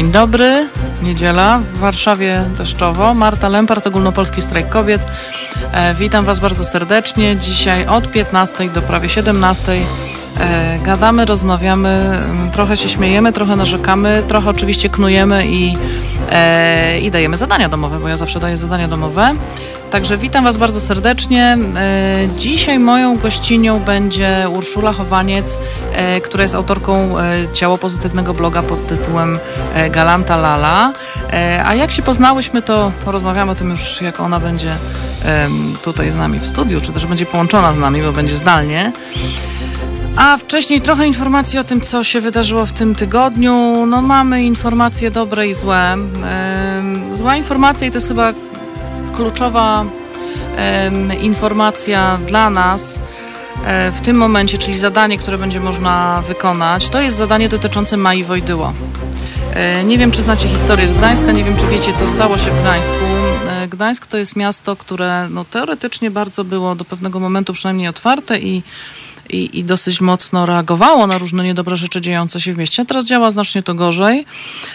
Dzień dobry, niedziela, w Warszawie deszczowo. Marta Lempart, Ogólnopolski Strajk Kobiet. E, witam Was bardzo serdecznie. Dzisiaj od 15 do prawie 17 e, gadamy, rozmawiamy, m, trochę się śmiejemy, trochę narzekamy, trochę oczywiście knujemy i, e, i dajemy zadania domowe, bo ja zawsze daję zadania domowe. Także witam Was bardzo serdecznie. E, Dzisiaj moją gościnią będzie Urszula Chowaniec, e, która jest autorką e, ciało pozytywnego bloga pod tytułem Galanta Lala. A jak się poznałyśmy, to porozmawiamy o tym już, jak ona będzie tutaj z nami w studiu, czy też będzie połączona z nami, bo będzie zdalnie. A wcześniej trochę informacji o tym, co się wydarzyło w tym tygodniu. No mamy informacje dobre i złe. Zła informacja i to jest chyba kluczowa informacja dla nas e, w tym momencie, czyli zadanie, które będzie można wykonać, to jest zadanie dotyczące Mai Wojdyło. E, Nie wiem, czy znacie historię z Gdańska, nie wiem, czy wiecie, co stało się w Gdańsku. E, Gdańsk to jest miasto, które no, teoretycznie bardzo było do pewnego momentu przynajmniej otwarte i i, i dosyć mocno reagowało na różne niedobre rzeczy dziejące się w mieście. Teraz działa znacznie to gorzej.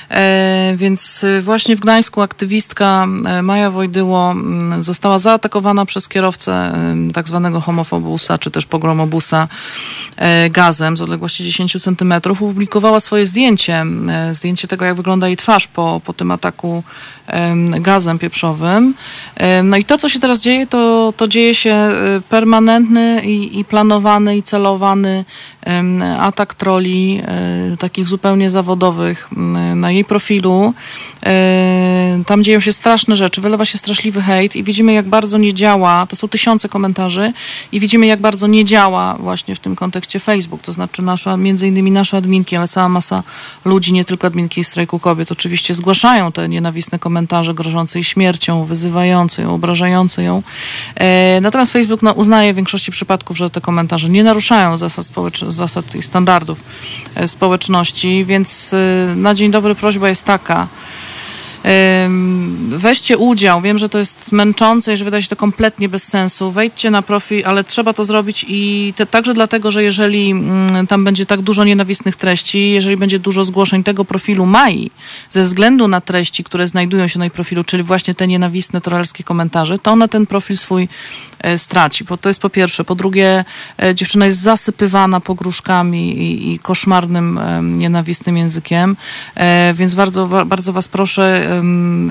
E, więc e, właśnie w Gdańsku aktywistka e, Maja Wojdyło została zaatakowana przez kierowcę tak zwanego homofobusa, czy też pogromobusa gazem z odległości 10 centymetrów. Opublikowała swoje zdjęcie, zdjęcie tego, jak wygląda jej twarz po, po tym ataku gazem pieprzowym. No i to, co się teraz dzieje, to, to dzieje się e, permanentny i, i planowany i celowany atak troli, e, takich zupełnie zawodowych na jej profilu. E, Tam dzieją się straszne rzeczy, wylewa się straszliwy hejt i widzimy, jak bardzo nie działa, to są tysiące komentarzy i widzimy, jak bardzo nie działa właśnie w tym kontekście Facebook, to znaczy nasza, między innymi nasze adminki, ale cała masa ludzi, nie tylko adminki strajku kobiet, oczywiście zgłaszają te nienawistne komentarze grożące jej śmiercią, wyzywające ją, obrażające ją. E, natomiast Facebook no, uznaje w większości przypadków, że te komentarze nie naruszają zasad, społecz- zasad i standardów e, społeczności, więc e, na dzień dobry prośba jest taka, Weźcie udział. Wiem, że to jest męczące i że wydaje się to kompletnie bez sensu. Wejdźcie na profil, ale trzeba to zrobić i te, także dlatego, że jeżeli mm, tam będzie tak dużo nienawistnych treści, jeżeli będzie dużo zgłoszeń tego profilu Mai, ze względu na treści, które znajdują się na jej profilu, czyli właśnie te nienawistne trollerskie komentarze, to ona ten profil swój straci. Bo to jest po pierwsze. Po drugie, e, dziewczyna jest zasypywana pogróżkami i, i koszmarnym, em, nienawistnym językiem. E, Więc bardzo, bardzo was proszę,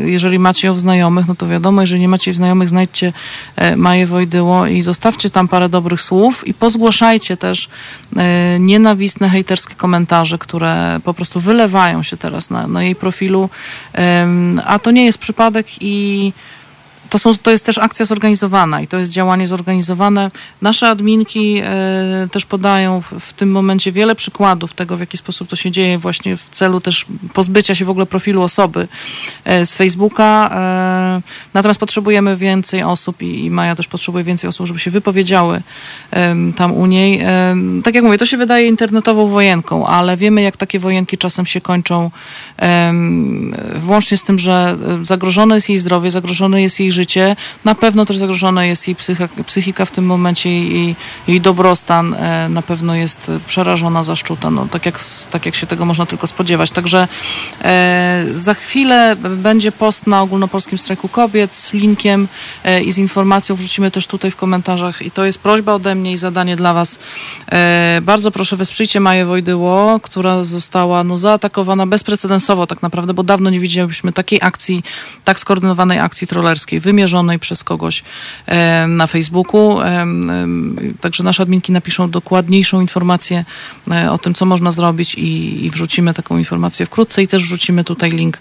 jeżeli macie ją w znajomych, no to wiadomo, jeżeli nie macie jej w znajomych, znajdźcie e, Maję Wojdyło i zostawcie tam parę dobrych słów i pozgłaszajcie też e, nienawistne, hejterskie komentarze, które po prostu wylewają się teraz na, na jej profilu. A to nie jest przypadek i to, są, to jest też akcja zorganizowana i to jest działanie zorganizowane. Nasze adminki e, też podają w, tym momencie wiele przykładów tego, w jaki sposób to się dzieje, właśnie w celu też pozbycia się w ogóle profilu osoby e, z Facebooka. E, natomiast potrzebujemy więcej osób i, i Maja też potrzebuje więcej osób, żeby się wypowiedziały tam u niej. Tak jak mówię, to się wydaje internetową wojenką, ale wiemy, jak takie wojenki czasem się kończą włącznie z tym, że zagrożone jest jej zdrowie, zagrożone jest jej życie, na pewno też zagrożona jest jej psychika w tym momencie, jej, jej dobrostan e, na pewno jest przerażona, zaszczuta, no, tak, jak, tak jak się tego można tylko spodziewać. Także e, za chwilę będzie post na ogólnopolskim strajku kobiet z linkiem e, i z informacją wrzucimy też tutaj w komentarzach i to jest prośba ode mnie i zadanie dla was. E, bardzo proszę wesprzyjcie Maję Wojdyło, która została no, zaatakowana bezprecedensowo tak naprawdę, bo dawno nie widzieliśmy takiej akcji, tak skoordynowanej akcji trollerskiej, wymierzonej przez kogoś e, na Facebooku. E, e, także nasze adminki napiszą dokładniejszą informację o tym, co można zrobić i, wrzucimy taką informację wkrótce i też wrzucimy tutaj link,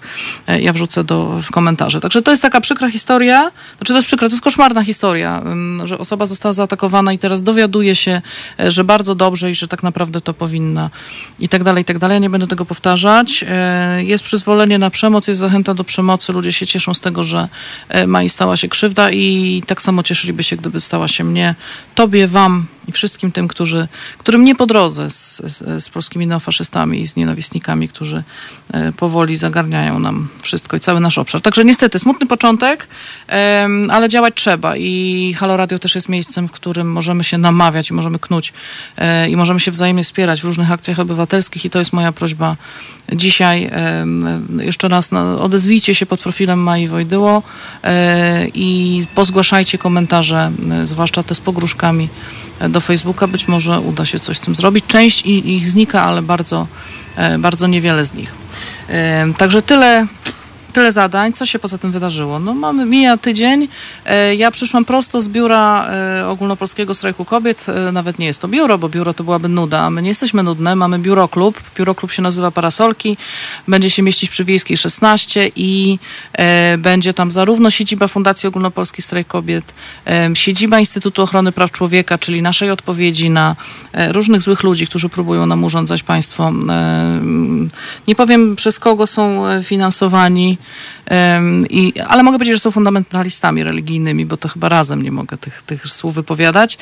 ja wrzucę do, w komentarze. Także to jest taka przykra historia, znaczy to jest przykra, to jest koszmarna historia, że osoba została zaatakowana i teraz dowiaduje się, że bardzo dobrze i że tak naprawdę to powinna i tak dalej, i tak dalej. Ja nie będę tego powtarzać. Jest przyzwolenie na przemoc, jest zachęta do przemocy. Ludzie się cieszą z tego, że e, Mai stała się krzywda i tak samo cieszyliby się, gdyby stała się mnie. Tobie, wam i wszystkim tym, którzy, którym nie po drodze z, z, z polskimi neofaszystami i z nienawistnikami, którzy e, powoli zagarniają nam wszystko i cały nasz obszar. Także niestety smutny początek, ale działać trzeba i Halo Radio też jest miejscem, w którym możemy się namawiać i możemy knuć e, i możemy się wzajemnie wspierać w różnych akcjach obywatelskich i to jest moja prośba dzisiaj. Jeszcze raz odezwijcie się pod profilem Mai Wojdyło e, i pozgłaszajcie komentarze, zwłaszcza te z pogróżkami do Facebooka. Być może uda się coś z tym zrobić. Część ich znika, ale bardzo, e, bardzo niewiele z nich. E, także tyle tyle zadań. Co się poza tym wydarzyło? No mamy, mija tydzień. E, ja przyszłam prosto z biura e, Ogólnopolskiego Strajku Kobiet. E, nawet nie jest to biuro, bo biuro to byłaby nuda, my nie jesteśmy nudne. Mamy biuro klub. Biuro klub się nazywa Parasolki. Będzie się mieścić przy Wiejskiej 16 i będzie tam zarówno siedziba Fundacji Ogólnopolski Strajk Kobiet, siedziba Instytutu Ochrony Praw Człowieka, czyli naszej odpowiedzi na różnych złych ludzi, którzy próbują nam urządzać państwo. Nie powiem przez kogo są finansowani, i, ale mogę powiedzieć, że są fundamentalistami religijnymi, bo to chyba razem nie mogę tych, tych słów wypowiadać.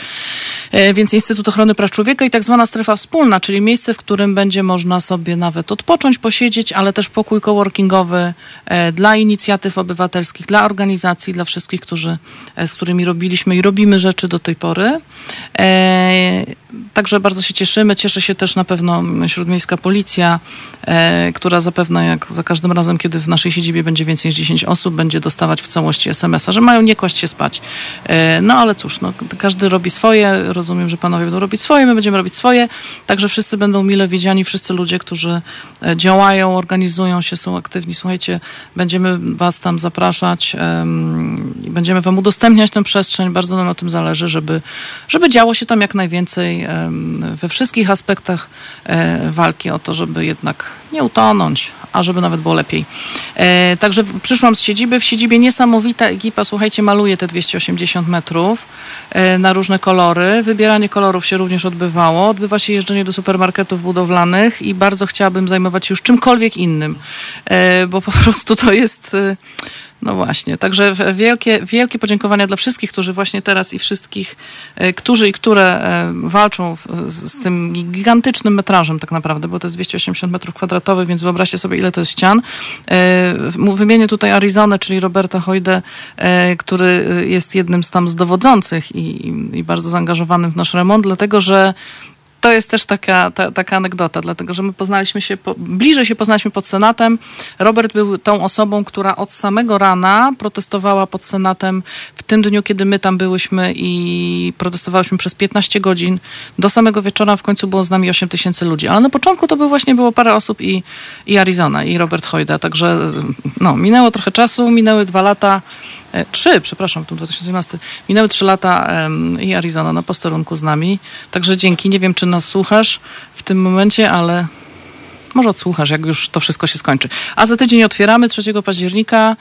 E, więc Instytut Ochrony Praw Człowieka i tak zwana strefa wspólna, czyli miejsce, w którym będzie można sobie nawet odpocząć, posiedzieć, ale też pokój coworkingowy e, dla inicjatyw obywatelskich, dla organizacji, dla wszystkich, którzy, e, z którymi robiliśmy i robimy rzeczy do tej pory. Także bardzo się cieszymy. Cieszy się też na pewno śródmiejska policja, która zapewne jak za każdym razem, kiedy w naszej siedzibie będzie więcej niż 10 osób, będzie dostawać w całości SMS-a, że mają nie kłaść się spać. E, no ale cóż, no, każdy robi swoje. Rozumiem, że panowie będą robić swoje, my będziemy robić swoje. Także wszyscy będą mile widziani, wszyscy ludzie, którzy e, działają, organizują się, są aktywni. Słuchajcie, będziemy was tam zapraszać i będziemy wam udostępniać tę przestrzeń. Bardzo nam na tym zależy, żeby, żeby działo się tam jak najwięcej we wszystkich aspektach e, walki o to, żeby jednak nie utonąć, a żeby nawet było lepiej. E, także przyszłam z siedziby. W siedzibie niesamowita ekipa, słuchajcie, maluje te 280 metrów e, na różne kolory. Wybieranie kolorów się również odbywało. Odbywa się jeżdżenie do supermarketów budowlanych i bardzo chciałabym zajmować się już czymkolwiek innym, e, bo po prostu to jest... No właśnie, także wielkie, wielkie podziękowania dla wszystkich, którzy właśnie teraz i wszystkich, e, którzy i które e, walczą z, z, tym gigantycznym metrażem tak naprawdę, bo to jest 280 metrów kwadratowych, więc wyobraźcie sobie, ile to jest ścian. E, wymienię tutaj Arizonę, czyli Roberta Hojdę, który jest jednym z tam z dowodzących i, i bardzo zaangażowanym w nasz remont, dlatego że to jest też taka, ta, taka anegdota, dlatego że my poznaliśmy się, po, bliżej się poznaliśmy pod Senatem. Robert był tą osobą, która od samego rana protestowała pod Senatem w tym dniu, kiedy my tam byłyśmy i protestowałyśmy przez 15 godzin. Do samego wieczora w końcu było z nami 8 tysięcy ludzi. Ale na początku to było właśnie było parę osób i, i Arizona, i Robert Hojda. Także no, minęło trochę czasu, minęły dwa lata. Trzy, przepraszam, tu 2017. Minęły trzy lata i Arizona na posterunku z nami. Także dzięki. Nie wiem, czy nas słuchasz w tym momencie, ale może odsłuchasz, jak już to wszystko się skończy. A za tydzień otwieramy 3 października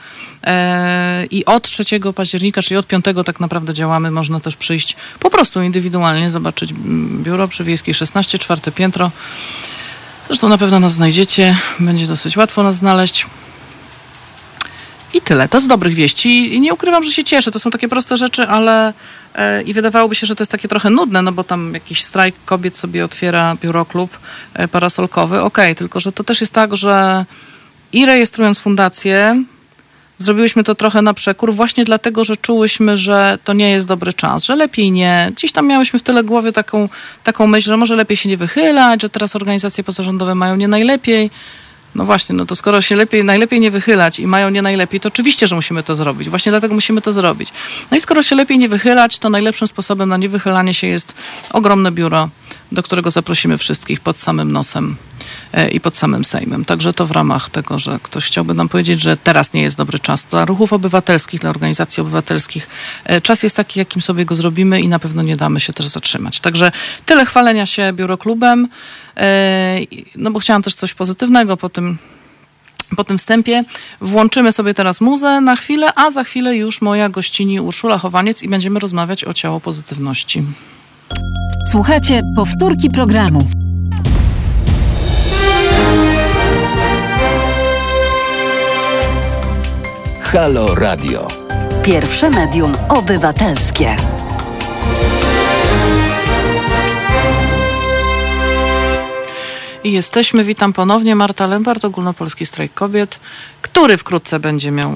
e, i od 3 października, czyli od 5 tak naprawdę działamy. Można też przyjść po prostu indywidualnie, zobaczyć mm, biuro przy Wiejskiej 16, czwarte piętro. Zresztą na pewno nas znajdziecie. Będzie dosyć łatwo nas znaleźć. I tyle. To z dobrych wieści. I nie ukrywam, że się cieszę. To są takie proste rzeczy, ale e, i wydawałoby się, że to jest takie trochę nudne, no bo tam jakiś strajk kobiet sobie otwiera biuroklub e, parasolkowy. Okej, okay, tylko że to też jest tak, że i rejestrując fundację, zrobiłyśmy to trochę na przekór, właśnie dlatego, że czułyśmy, że to nie jest dobry czas, że lepiej nie. Gdzieś tam miałyśmy w tyle głowy taką, taką myśl, że może lepiej się nie wychylać, że teraz organizacje pozarządowe mają nie najlepiej. No właśnie, no to skoro się lepiej, najlepiej nie wychylać i mają nie najlepiej, to oczywiście, że musimy to zrobić. Właśnie dlatego musimy to zrobić. No i skoro się lepiej nie wychylać, to najlepszym sposobem na niewychylanie się jest ogromne biuro, do którego zaprosimy wszystkich pod samym nosem e, i pod samym Sejmem. Także to w ramach tego, że ktoś chciałby nam powiedzieć, że teraz nie jest dobry czas dla ruchów obywatelskich, dla organizacji obywatelskich. E, czas jest taki, jakim sobie go zrobimy i na pewno nie damy się też zatrzymać. Także tyle chwalenia się biuroklubem. E, no bo chciałam też coś pozytywnego po tym po tym wstępie włączymy sobie teraz muzę na chwilę, a za chwilę już moja gościni Urszula Chowaniec i będziemy rozmawiać o ciało pozytywności. Słuchajcie powtórki programu. Halo Radio. Pierwsze medium obywatelskie. I jesteśmy, witam ponownie, Marta Lempart, Ogólnopolski Strajk Kobiet, który wkrótce będzie miał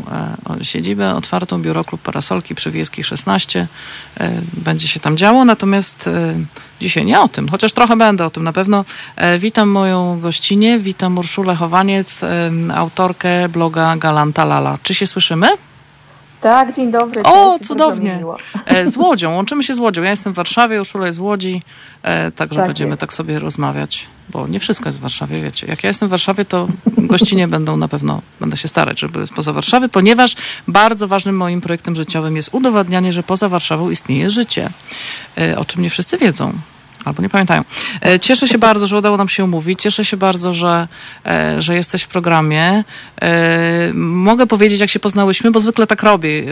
e, siedzibę otwartą, biuro Klub Parasolki przy Wiejskiej 16. E, będzie się tam działo, natomiast e, dzisiaj nie o tym, chociaż trochę będę o tym na pewno. E, witam moją gościnię, witam Urszulę Chowaniec, e, autorkę bloga Galanta Lala. Czy się słyszymy? Tak, dzień dobry. O, cudownie. E, z Łodzią, łączymy się z Łodzią. Ja jestem w Warszawie, Urszula jest z Łodzi, e, także Tak będziemy jest. tak sobie rozmawiać, bo nie wszystko jest w Warszawie, wiecie. Jak ja jestem w Warszawie, to gościnie będą na pewno, będę się starać, żeby były spoza Warszawy, ponieważ bardzo ważnym moim projektem życiowym jest udowadnianie, że poza Warszawą istnieje życie, e, o czym nie wszyscy wiedzą. Albo nie pamiętają. E, Cieszę się bardzo, że udało nam się umówić. Cieszę się bardzo, że, e, że jesteś w programie. E, Mogę powiedzieć, jak się poznałyśmy, bo zwykle tak robię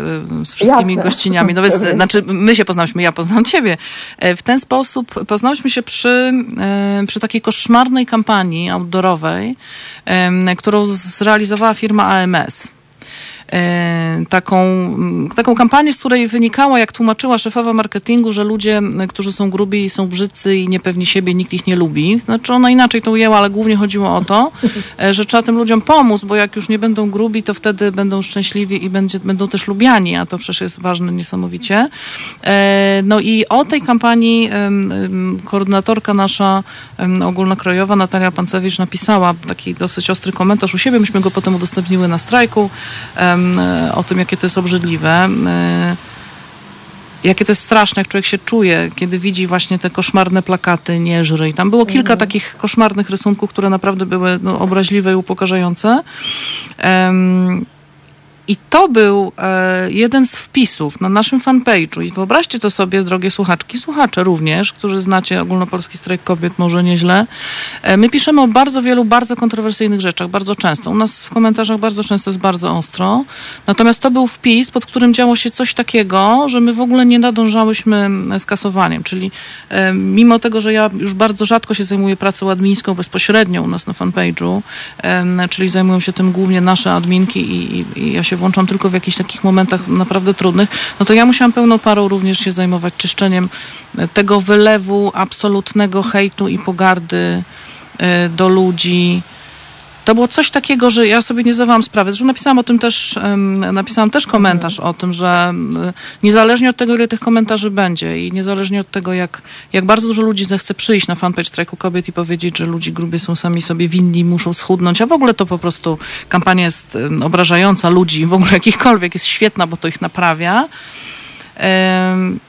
z wszystkimi Jasne. gościniami. No więc, znaczy, my się poznałyśmy, ja poznałam ciebie. W ten sposób poznałyśmy się przy, przy takiej koszmarnej kampanii outdoorowej, którą zrealizowała firma AMS taką, m, taką kampanię, z której wynikało, jak tłumaczyła szefowa marketingu, że ludzie, którzy są grubi są brzydcy i niepewni siebie, nikt ich nie lubi. Znaczy ona inaczej to ujęła, ale głównie chodziło o to, e, że trzeba tym ludziom pomóc, bo jak już nie będą grubi, to wtedy będą szczęśliwi i będzie, będą też lubiani, a to przecież jest ważne niesamowicie. E, No i o tej kampanii koordynatorka nasza ogólnokrajowa, Natalia Pancewicz, napisała taki dosyć ostry komentarz u siebie. Myśmy go potem udostępniły na strajku e, o tym, jakie to jest obrzydliwe. e, Jakie to jest straszne, jak człowiek się czuje, kiedy widzi właśnie te koszmarne plakaty, nie żry. I tam było kilka takich koszmarnych rysunków, które naprawdę były no, obraźliwe i upokarzające. I to był e, jeden z wpisów na naszym fanpage'u. I wyobraźcie to sobie, drogie słuchaczki, słuchacze również, którzy znacie ogólnopolski strajk kobiet, może nieźle. E, my piszemy o bardzo wielu, bardzo kontrowersyjnych rzeczach, bardzo często. U nas w komentarzach bardzo często jest bardzo ostro. Natomiast to był wpis, pod którym działo się coś takiego, że my w ogóle nie nadążałyśmy z kasowaniem. Czyli e, mimo tego, że ja już bardzo rzadko się zajmuję pracą admińską bezpośrednio u nas na fanpage'u, czyli zajmują się tym głównie nasze adminki i, i, i ja się włączam tylko w jakichś takich momentach naprawdę trudnych, no to ja musiałam pełną parą również się zajmować czyszczeniem e, tego wylewu absolutnego hejtu i pogardy e, do ludzi. To było coś takiego, że ja sobie nie zdawałam sprawy. Zresztą napisałam o tym też, napisałam też komentarz o tym, że niezależnie od tego, ile tych komentarzy będzie i niezależnie od tego, jak, jak bardzo dużo ludzi zechce przyjść na fanpage Strajku Kobiet i powiedzieć, że ludzi grubie są sami sobie winni, muszą schudnąć, a w ogóle to po prostu kampania jest obrażająca ludzi, w ogóle jakichkolwiek, jest świetna, bo to ich naprawia. Em,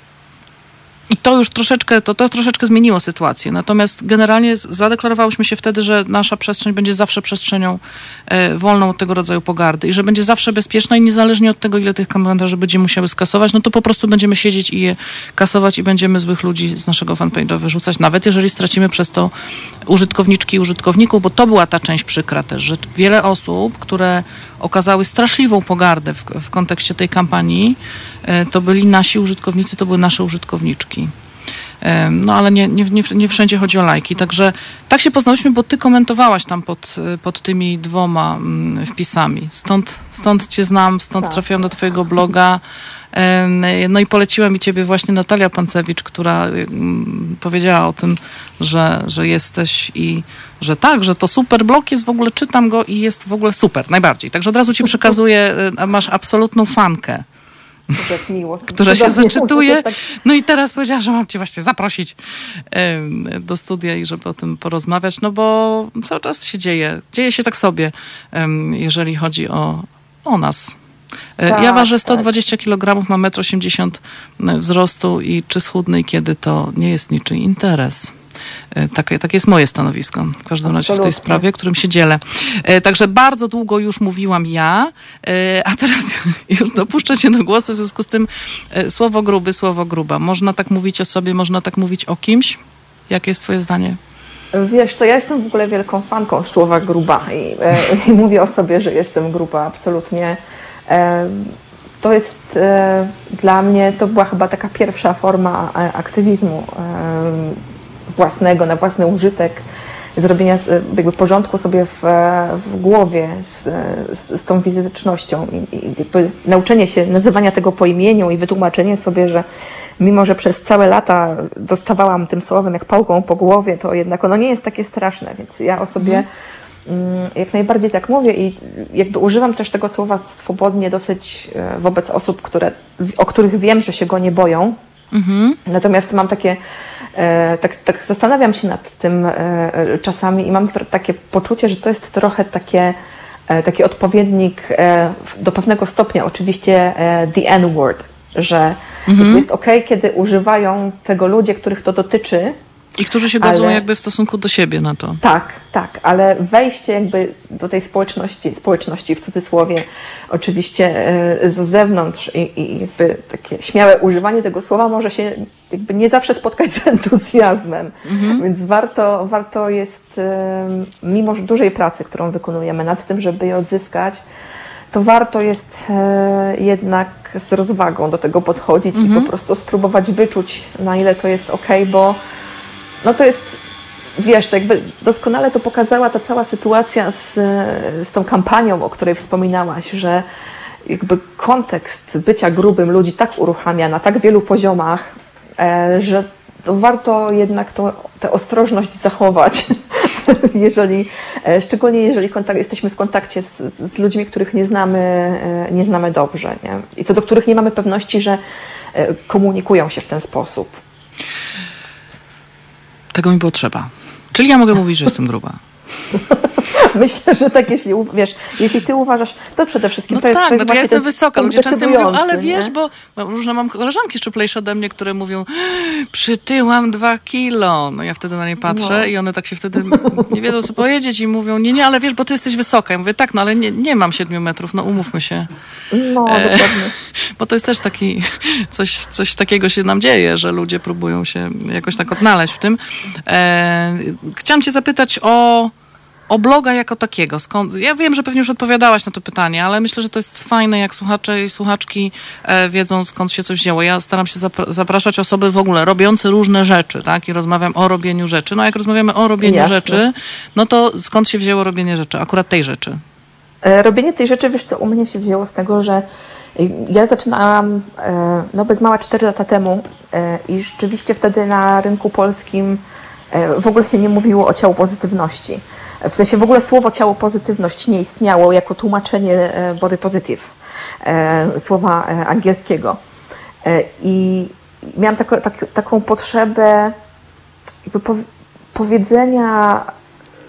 i to już troszeczkę, to, to troszeczkę zmieniło sytuację. Natomiast generalnie zadeklarowałyśmy się wtedy, że nasza przestrzeń będzie zawsze przestrzenią e, wolną od tego rodzaju pogardy i że będzie zawsze bezpieczna i niezależnie od tego, ile tych komentarzy będziemy musiały skasować, no to po prostu będziemy siedzieć i je kasować i będziemy złych ludzi z naszego fanpage'a wyrzucać, nawet jeżeli stracimy przez to użytkowniczki i użytkowników, bo to była ta część przykra też, że wiele osób, które okazały straszliwą pogardę w, w kontekście tej kampanii, e, to byli nasi użytkownicy, to były nasze użytkowniczki. Em, No ale nie, nie, nie, wszędzie chodzi o lajki. Także tak się poznałyśmy, bo ty komentowałaś tam pod, y, pod tymi dwoma mm, wpisami. Stąd, stąd cię znam, stąd Tak. trafiłam do twojego bloga. No i poleciła mi ciebie właśnie Natalia Pancewicz, która powiedziała o tym, że, że jesteś i że tak, że to super blog jest w ogóle, czytam go i jest w ogóle super, najbardziej. Także od razu ci przekazuję, masz absolutną fankę Jak miło. która się zaczytuje. tak- No i teraz powiedziała, że mam cię właśnie zaprosić do studia i żeby o tym porozmawiać, no bo cały czas się dzieje. Dzieje się tak sobie, jeżeli chodzi o, o nas. E, ja Tak, ważę tak. 120 kg, mam 1,80 m wzrostu i czy schudnę i kiedy to nie jest niczyj interes. E, Takie, takie jest moje stanowisko, w każdym razie w tej sprawie, którym się dzielę. E, Także bardzo długo już mówiłam ja, e, a teraz już dopuszczę się do głosu, w związku z tym e, słowo gruby, słowo gruba. Można tak mówić o sobie, można tak mówić o kimś? Jakie jest twoje zdanie? Wiesz, to ja jestem w ogóle wielką fanką słowa gruba i, e, i mówię o sobie, że jestem gruba, absolutnie. To jest e, dla mnie, to była chyba taka pierwsza forma e, aktywizmu własnego, na własny użytek, zrobienia jakby porządku sobie w, e, w głowie z, z, z tą fizycznością i, i nauczenie się nazywania tego po imieniu i wytłumaczenie sobie, że mimo że przez całe lata dostawałam tym słowem jak pałką po głowie, to jednak ono nie jest takie straszne, więc ja o sobie mm, jak najbardziej tak mówię i jakby używam też tego słowa swobodnie dosyć e, wobec osób, które, o których wiem, że się go nie boją. Natomiast mam takie, e, tak, tak zastanawiam się nad tym e, czasami i mam takie poczucie, że to jest trochę takie, taki odpowiednik do pewnego stopnia oczywiście the N-word, że jest ok, kiedy używają tego ludzie, których to dotyczy, I którzy się godzą Ale- jakby w stosunku do siebie na to. tak, tak, ale wejście jakby do tej społeczności, społeczności w cudzysłowie, oczywiście e, z zewnątrz i, i jakby takie śmiałe używanie tego słowa może się jakby nie zawsze spotkać z entuzjazmem, więc warto, warto jest, e, mimo że dużej pracy, którą wykonujemy nad tym, żeby je odzyskać, to warto jest e, jednak z rozwagą do tego podchodzić i po prostu spróbować wyczuć, na ile to jest ok, bo no to jest, wiesz, to jakby doskonale to pokazała ta cała sytuacja z, z tą kampanią, o której wspominałaś, że jakby kontekst bycia grubym ludzi tak uruchamia na tak wielu poziomach, e, że to warto jednak to, tę ostrożność zachować, jeżeli, e, szczególnie jeżeli kontakt, jesteśmy w kontakcie z, z ludźmi, których nie znamy, e, nie znamy dobrze nie? i co do których nie mamy pewności, że komunikują się w ten sposób. Tego mi było trzeba. Czyli ja mogę mówić, że jestem gruba. Myślę, że tak, jeśli wiesz, jeśli ty uważasz, to przede wszystkim No to jest, tak, to jest znaczy ja jestem wysoka. Ludzie często mówią, ale wiesz, nie? bo bo różne mam koleżanki szczuplejsze ode mnie, które mówią, przytyłam dwa kilo. No ja wtedy na nie patrzę No. i one tak się wtedy nie wiedzą, co powiedzieć i mówią, nie, nie, ale wiesz, bo ty jesteś wysoka. Ja mówię, tak, no ale nie, nie mam siedmiu metrów, no umówmy się. No, E, dokładnie. Bo to jest też taki, coś, coś takiego się nam dzieje, że ludzie próbują się jakoś tak odnaleźć w tym. E, chciałam cię zapytać o, o bloga jako takiego. Skąd, ja wiem, że pewnie już odpowiadałaś na to pytanie, ale myślę, że to jest fajne, jak słuchacze i słuchaczki e, wiedzą, skąd się coś wzięło. Ja staram się zapra- zapraszać osoby w ogóle robiące różne rzeczy, tak? I rozmawiam o robieniu rzeczy. No jak rozmawiamy o robieniu Jasne. rzeczy, no to skąd się wzięło robienie rzeczy? Akurat tej rzeczy. E, Robienie tej rzeczy, wiesz co, u mnie się wzięło z tego, że y, ja zaczynałam e, no bez mała 4 lata temu e, i rzeczywiście wtedy na rynku polskim w ogóle się nie mówiło o ciało pozytywności. W sensie w ogóle słowo ciało pozytywność nie istniało jako tłumaczenie e, body positive, e, słowa e, angielskiego. E, I miałam tako, tak, taką potrzebę jakby pow- powiedzenia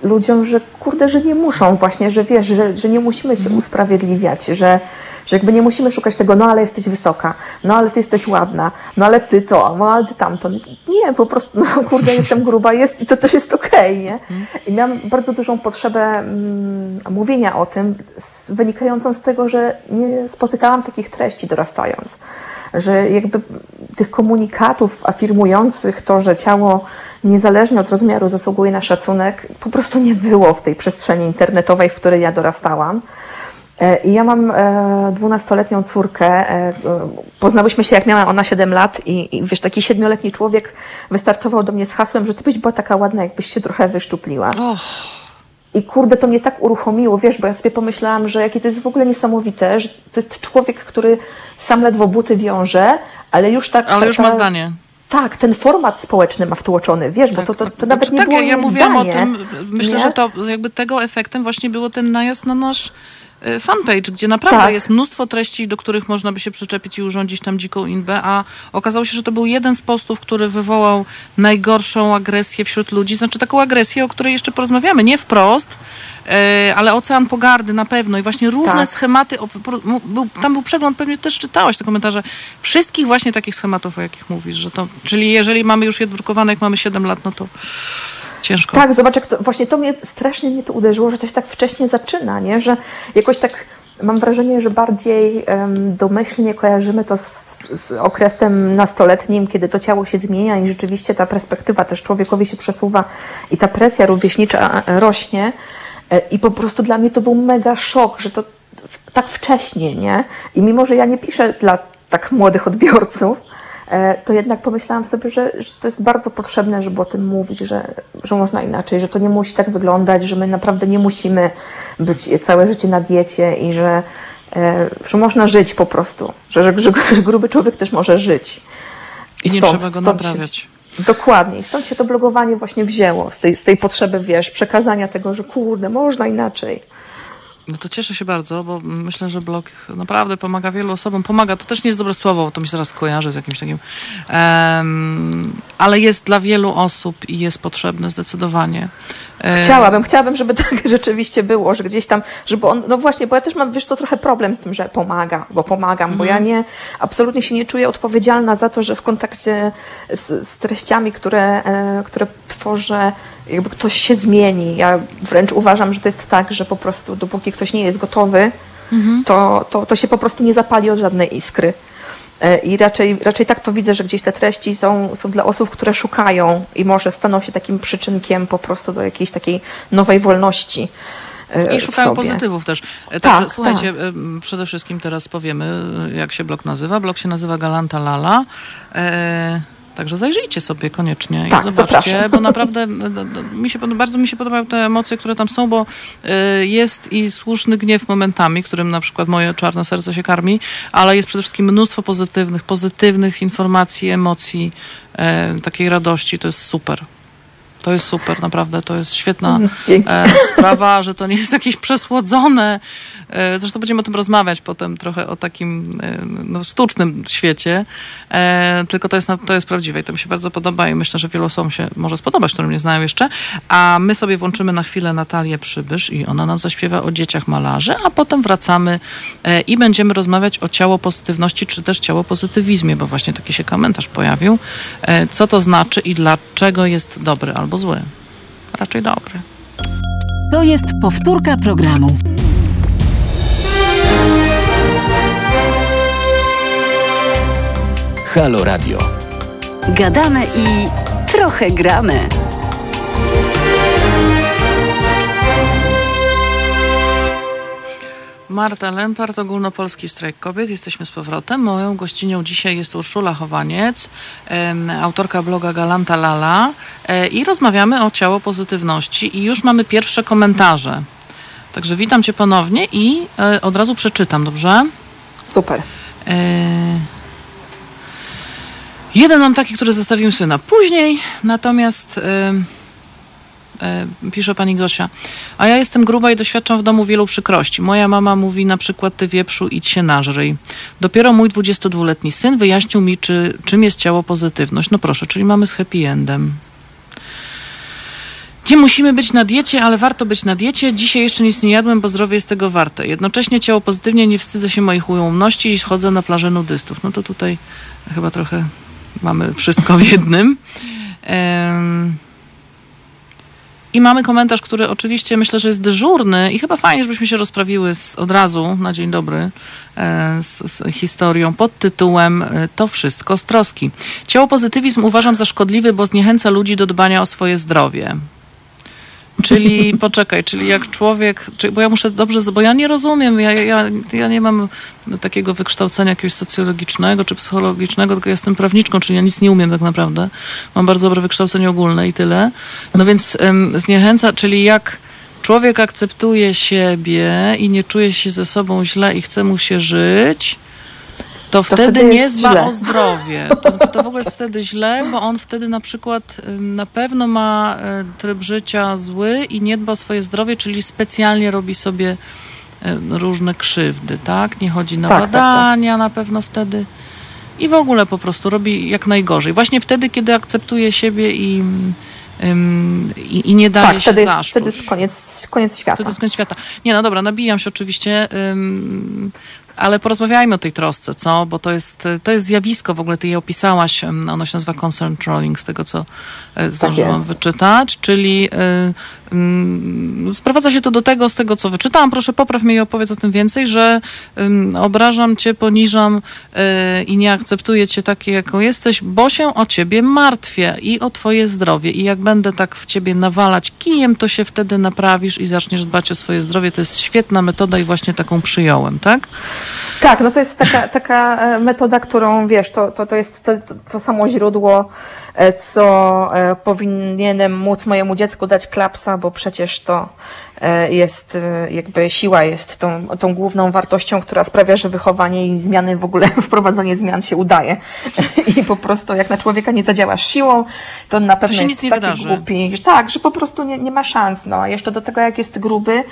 ludziom, że kurde, że nie muszą właśnie, że wiesz, że, że nie musimy się usprawiedliwiać, że, że jakby nie musimy szukać tego, no ale jesteś wysoka, no ale ty jesteś ładna, no ale ty to, no ale ty tamto. Nie, po prostu, no kurde, jestem gruba, jest i to też jest okej, nie? I miałam bardzo dużą potrzebę mm, mówienia o tym, z, wynikającą z tego, że nie spotykałam takich treści dorastając że jakby tych komunikatów afirmujących to, że ciało niezależnie od rozmiaru zasługuje na szacunek, po prostu nie było w tej przestrzeni internetowej, w której ja dorastałam. E, I ja mam dwunastoletnią córkę. e, e, Poznałyśmy się, jak miała ona 7 lat, i, i wiesz, taki siedmioletni człowiek wystartował do mnie z hasłem, że ty byś była taka ładna, jakbyś się trochę wyszczupliła. Och, I kurde, to mnie tak uruchomiło, wiesz, bo ja sobie pomyślałam, że jakie to jest w ogóle niesamowite, że to jest człowiek, który sam ledwo buty wiąże, ale już tak... ale już ma zdanie. Tak, ten format społeczny ma wtłoczony, wiesz, bo to, to, to nawet nie tak, było ja, ja mówiłam zdanie, o tym, myślę, nie? że to jakby tego efektem właśnie było ten najazd na nasz fanpage, gdzie naprawdę Tak. jest mnóstwo treści, do których można by się przyczepić i urządzić tam dziką inbę, a okazało się, że to był jeden z postów, który wywołał najgorszą agresję wśród ludzi, znaczy taką agresję, o której jeszcze porozmawiamy, nie wprost, e, ale ocean pogardy na pewno i właśnie różne Tak. schematy, tam był przegląd, pewnie też czytałaś te komentarze, wszystkich właśnie takich schematów, o jakich mówisz, że to, czyli jeżeli mamy już je drukowane, jak mamy 7 lat, no to ciężko. Tak, zobacz, jak to, właśnie to mnie strasznie mnie to uderzyło, że to się tak wcześnie zaczyna, nie? Że jakoś tak mam wrażenie, że bardziej em, domyślnie kojarzymy to z, z okresem nastoletnim, kiedy to ciało się zmienia i rzeczywiście ta perspektywa też człowiekowi się przesuwa i ta presja rówieśnicza e, rośnie. E, I po prostu dla mnie to był mega szok, że to tak wcześnie, nie? I mimo, że ja nie piszę dla tak młodych odbiorców, to jednak pomyślałam sobie, że, że to jest bardzo potrzebne, żeby o tym mówić, że, że można inaczej, że to nie musi tak wyglądać, że my naprawdę nie musimy być całe życie na diecie i że, e, że można żyć po prostu, że, że, że gruby człowiek też może żyć. I nie stąd, trzeba go naprawiać. Się, dokładnie. I stąd się to blogowanie właśnie wzięło, z tej, z tej potrzeby, wiesz, przekazania tego, że kurde, można inaczej. No to cieszę się bardzo, bo myślę, że blog naprawdę pomaga wielu osobom. Pomaga, to też nie jest dobre słowo, to mi się zaraz kojarzy z jakimś takim. Um, ale jest dla wielu osób i jest potrzebne zdecydowanie. Chciałabym, chciałabym, żeby tak rzeczywiście było, że gdzieś tam, żeby on, no właśnie, bo ja też mam, wiesz co, trochę problem z tym, że pomaga, bo pomagam, mm. bo ja mhm. nie, absolutnie się nie czuję odpowiedzialna za to, że w kontakcie z, z treściami, które, e, które tworzę, jakby ktoś się zmieni. Ja wręcz uważam, że to jest tak, że po prostu dopóki ktoś nie jest gotowy, mm-hmm. to, to, to się po prostu nie zapali od żadnej iskry. E, I raczej, raczej tak to widzę, że gdzieś te treści są, są dla osób, które szukają i może staną się takim przyczynkiem po prostu do jakiejś takiej nowej wolności. E, I szukają pozytywów też. E, także tak, słuchajcie, tak. przede wszystkim teraz powiemy, jak się blog nazywa. Blog się nazywa Galanta Lala. Także zajrzyjcie sobie koniecznie tak, i zobaczcie, zapraszam. bo naprawdę mi się, bardzo mi się podobają te emocje, które tam są, bo y, jest i słuszny gniew momentami, którym na przykład moje czarne serce się karmi, ale jest przede wszystkim mnóstwo pozytywnych, pozytywnych informacji, emocji, e, takiej radości. To jest super. To jest super, naprawdę. To jest świetna e, sprawa, że to nie jest jakieś przesłodzone. E, zresztą będziemy o tym rozmawiać potem trochę o takim e, no, sztucznym świecie. Tylko to jest, to jest prawdziwe i to mi się bardzo podoba i myślę, że wielu osobom się może spodobać, którym nie znają jeszcze. A my sobie włączymy na chwilę Natalię Przybysz i ona nam zaśpiewa o dzieciach malarzy, a potem wracamy i będziemy rozmawiać o ciało pozytywności, czy też ciało pozytywizmie, bo właśnie taki się komentarz pojawił. Co to znaczy i dlaczego jest dobry albo albo zły. Raczej dobry. To jest powtórka programu. Halo Radio. Gadamy i trochę gramy. Marta Lempart, Ogólnopolski Strajk Kobiet. Jesteśmy z powrotem. Moją gościnią dzisiaj jest Urszula Chowaniec, autorka bloga Galanta Lala e, i rozmawiamy o ciało pozytywności i już mamy pierwsze komentarze. Także witam Cię ponownie i e, od razu przeczytam, dobrze? Super. E, jeden mam taki, który zostawiłem sobie na później, natomiast... E, pisze pani Gosia. A ja jestem gruba i doświadczam w domu wielu przykrości. Moja mama mówi na przykład, ty wieprzu, idź się nażryj. Dopiero mój 22-letni syn wyjaśnił mi, czy, czym jest ciało pozytywność. No proszę, czyli mamy z happy endem. Nie musimy być na diecie, ale warto być na diecie. Dzisiaj jeszcze nic nie jadłem, bo zdrowie jest tego warte. Jednocześnie ciało pozytywnie, nie wstydzę się moich ułomności i chodzę na plażę nudystów. No to tutaj chyba trochę mamy wszystko w jednym. Um, i mamy komentarz, który oczywiście myślę, że jest dyżurny i chyba fajnie, żebyśmy się rozprawiły z, od razu na dzień dobry e, z, z, historią pod tytułem e, To wszystko z troski. Ciało pozytywizm uważam za szkodliwy, bo zniechęca ludzi do dbania o swoje zdrowie. Czyli poczekaj, czyli jak człowiek, bo ja muszę dobrze, bo ja nie rozumiem, ja, ja, ja nie mam takiego wykształcenia jakiegoś socjologicznego czy psychologicznego, tylko jestem prawniczką, czyli ja nic nie umiem tak naprawdę. Mam bardzo dobre wykształcenie ogólne i tyle. No więc um, zniechęca, czyli jak człowiek akceptuje siebie i nie czuje się ze sobą źle i chce mu się żyć, to, wtedy, wtedy nie dba źle. o zdrowie. To, to w ogóle jest wtedy źle, bo on wtedy na przykład na pewno ma e, tryb życia zły i nie dba o swoje zdrowie, czyli specjalnie robi sobie różne krzywdy, tak? Nie chodzi na tak, badania tak, tak. na pewno wtedy i w ogóle po prostu robi jak najgorzej. Właśnie wtedy, kiedy akceptuje siebie i, i, i, nie daje tak, się wtedy, zaszczuć. Wtedy jest koniec, koniec świata. Wtedy jest koniec świata. Nie, no dobra, nabijam się oczywiście. Ale porozmawiajmy o tej trosce, co? Bo to jest, to jest zjawisko, w ogóle ty je opisałaś, ono się nazywa concern trolling, z tego co e, tak zdążyłam tak wyczytać, czyli y, sprowadza się to do tego, z tego co wyczytałam, proszę popraw mnie i opowiedz o tym więcej, że y, obrażam cię, poniżam y, i nie akceptuję cię takie, jaką jesteś, bo się o ciebie martwię i o twoje zdrowie i jak będę tak w ciebie nawalać kijem, to się wtedy naprawisz i zaczniesz dbać o swoje zdrowie. To jest świetna metoda i właśnie taką przyjąłem, tak? Tak, no to jest taka, taka e, metoda, którą wiesz, to, to, to jest to, to samo źródło co e, powinienem móc mojemu dziecku dać klapsa, bo przecież to e, jest jakby siła jest tą, tą główną wartością, która sprawia, że wychowanie i zmiany w ogóle, wprowadzanie zmian się udaje. I po prostu jak na człowieka nie zadziałasz siłą, to na pewno to jest taki wydarzy. głupi. Tak, że po prostu nie, nie ma szans. No, a jeszcze do tego jak jest gruby,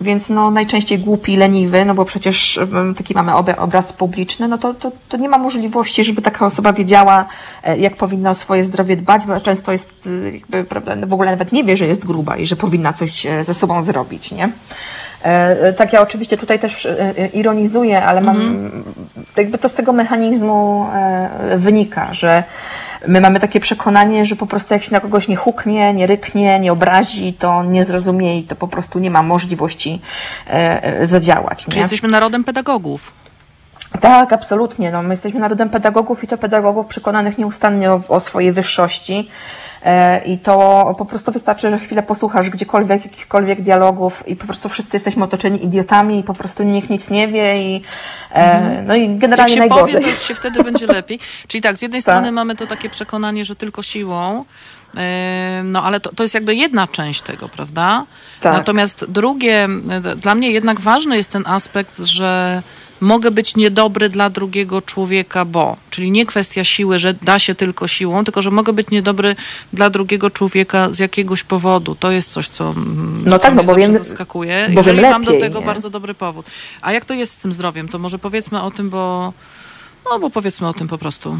więc no najczęściej głupi, leniwy, no bo przecież mm, taki mamy obra- obraz publiczny, no to, to, to nie ma możliwości, żeby taka osoba wiedziała, e, jak powinna o swoje zdrowie dbać, bo często jest jakby, prawda, w ogóle nawet nie wie, że jest gruba i że powinna coś e, ze sobą zrobić, nie? E, Tak, ja oczywiście tutaj też e, e, ironizuję, ale mam jakby to z tego mechanizmu e, wynika, że my mamy takie przekonanie, że po prostu jak się na kogoś nie huknie, nie ryknie, nie obrazi, to nie zrozumie i to po prostu nie ma możliwości e, e, zadziałać. Czy Nie? jesteśmy narodem pedagogów? Tak, absolutnie. No, my jesteśmy narodem pedagogów i to pedagogów przekonanych nieustannie o, o swojej wyższości. E, I to po prostu wystarczy, że chwilę posłuchasz gdziekolwiek, jakichkolwiek dialogów i po prostu wszyscy jesteśmy otoczeni idiotami i po prostu nikt nic nie wie i e, no i Jak generalnie się najgorzej. powie, to już się wtedy będzie lepiej. Czyli tak, z jednej Tak. strony mamy to takie przekonanie, że tylko siłą, e, no ale to, to jest jakby jedna część tego, prawda? Tak. Natomiast drugie, dla mnie jednak ważny jest ten aspekt, że mogę być niedobry dla drugiego człowieka, bo, czyli nie kwestia siły, że da się tylko siłą, tylko że mogę być niedobry dla drugiego człowieka z jakiegoś powodu. To jest coś, co, mm, No co tak, mnie no bo zawsze wiem- zaskakuje. bo wiem Jeżeli mam do lepiej, tego nie? bardzo dobry powód. A jak to jest z tym zdrowiem? To może powiedzmy o tym, bo no bo powiedzmy o tym po prostu.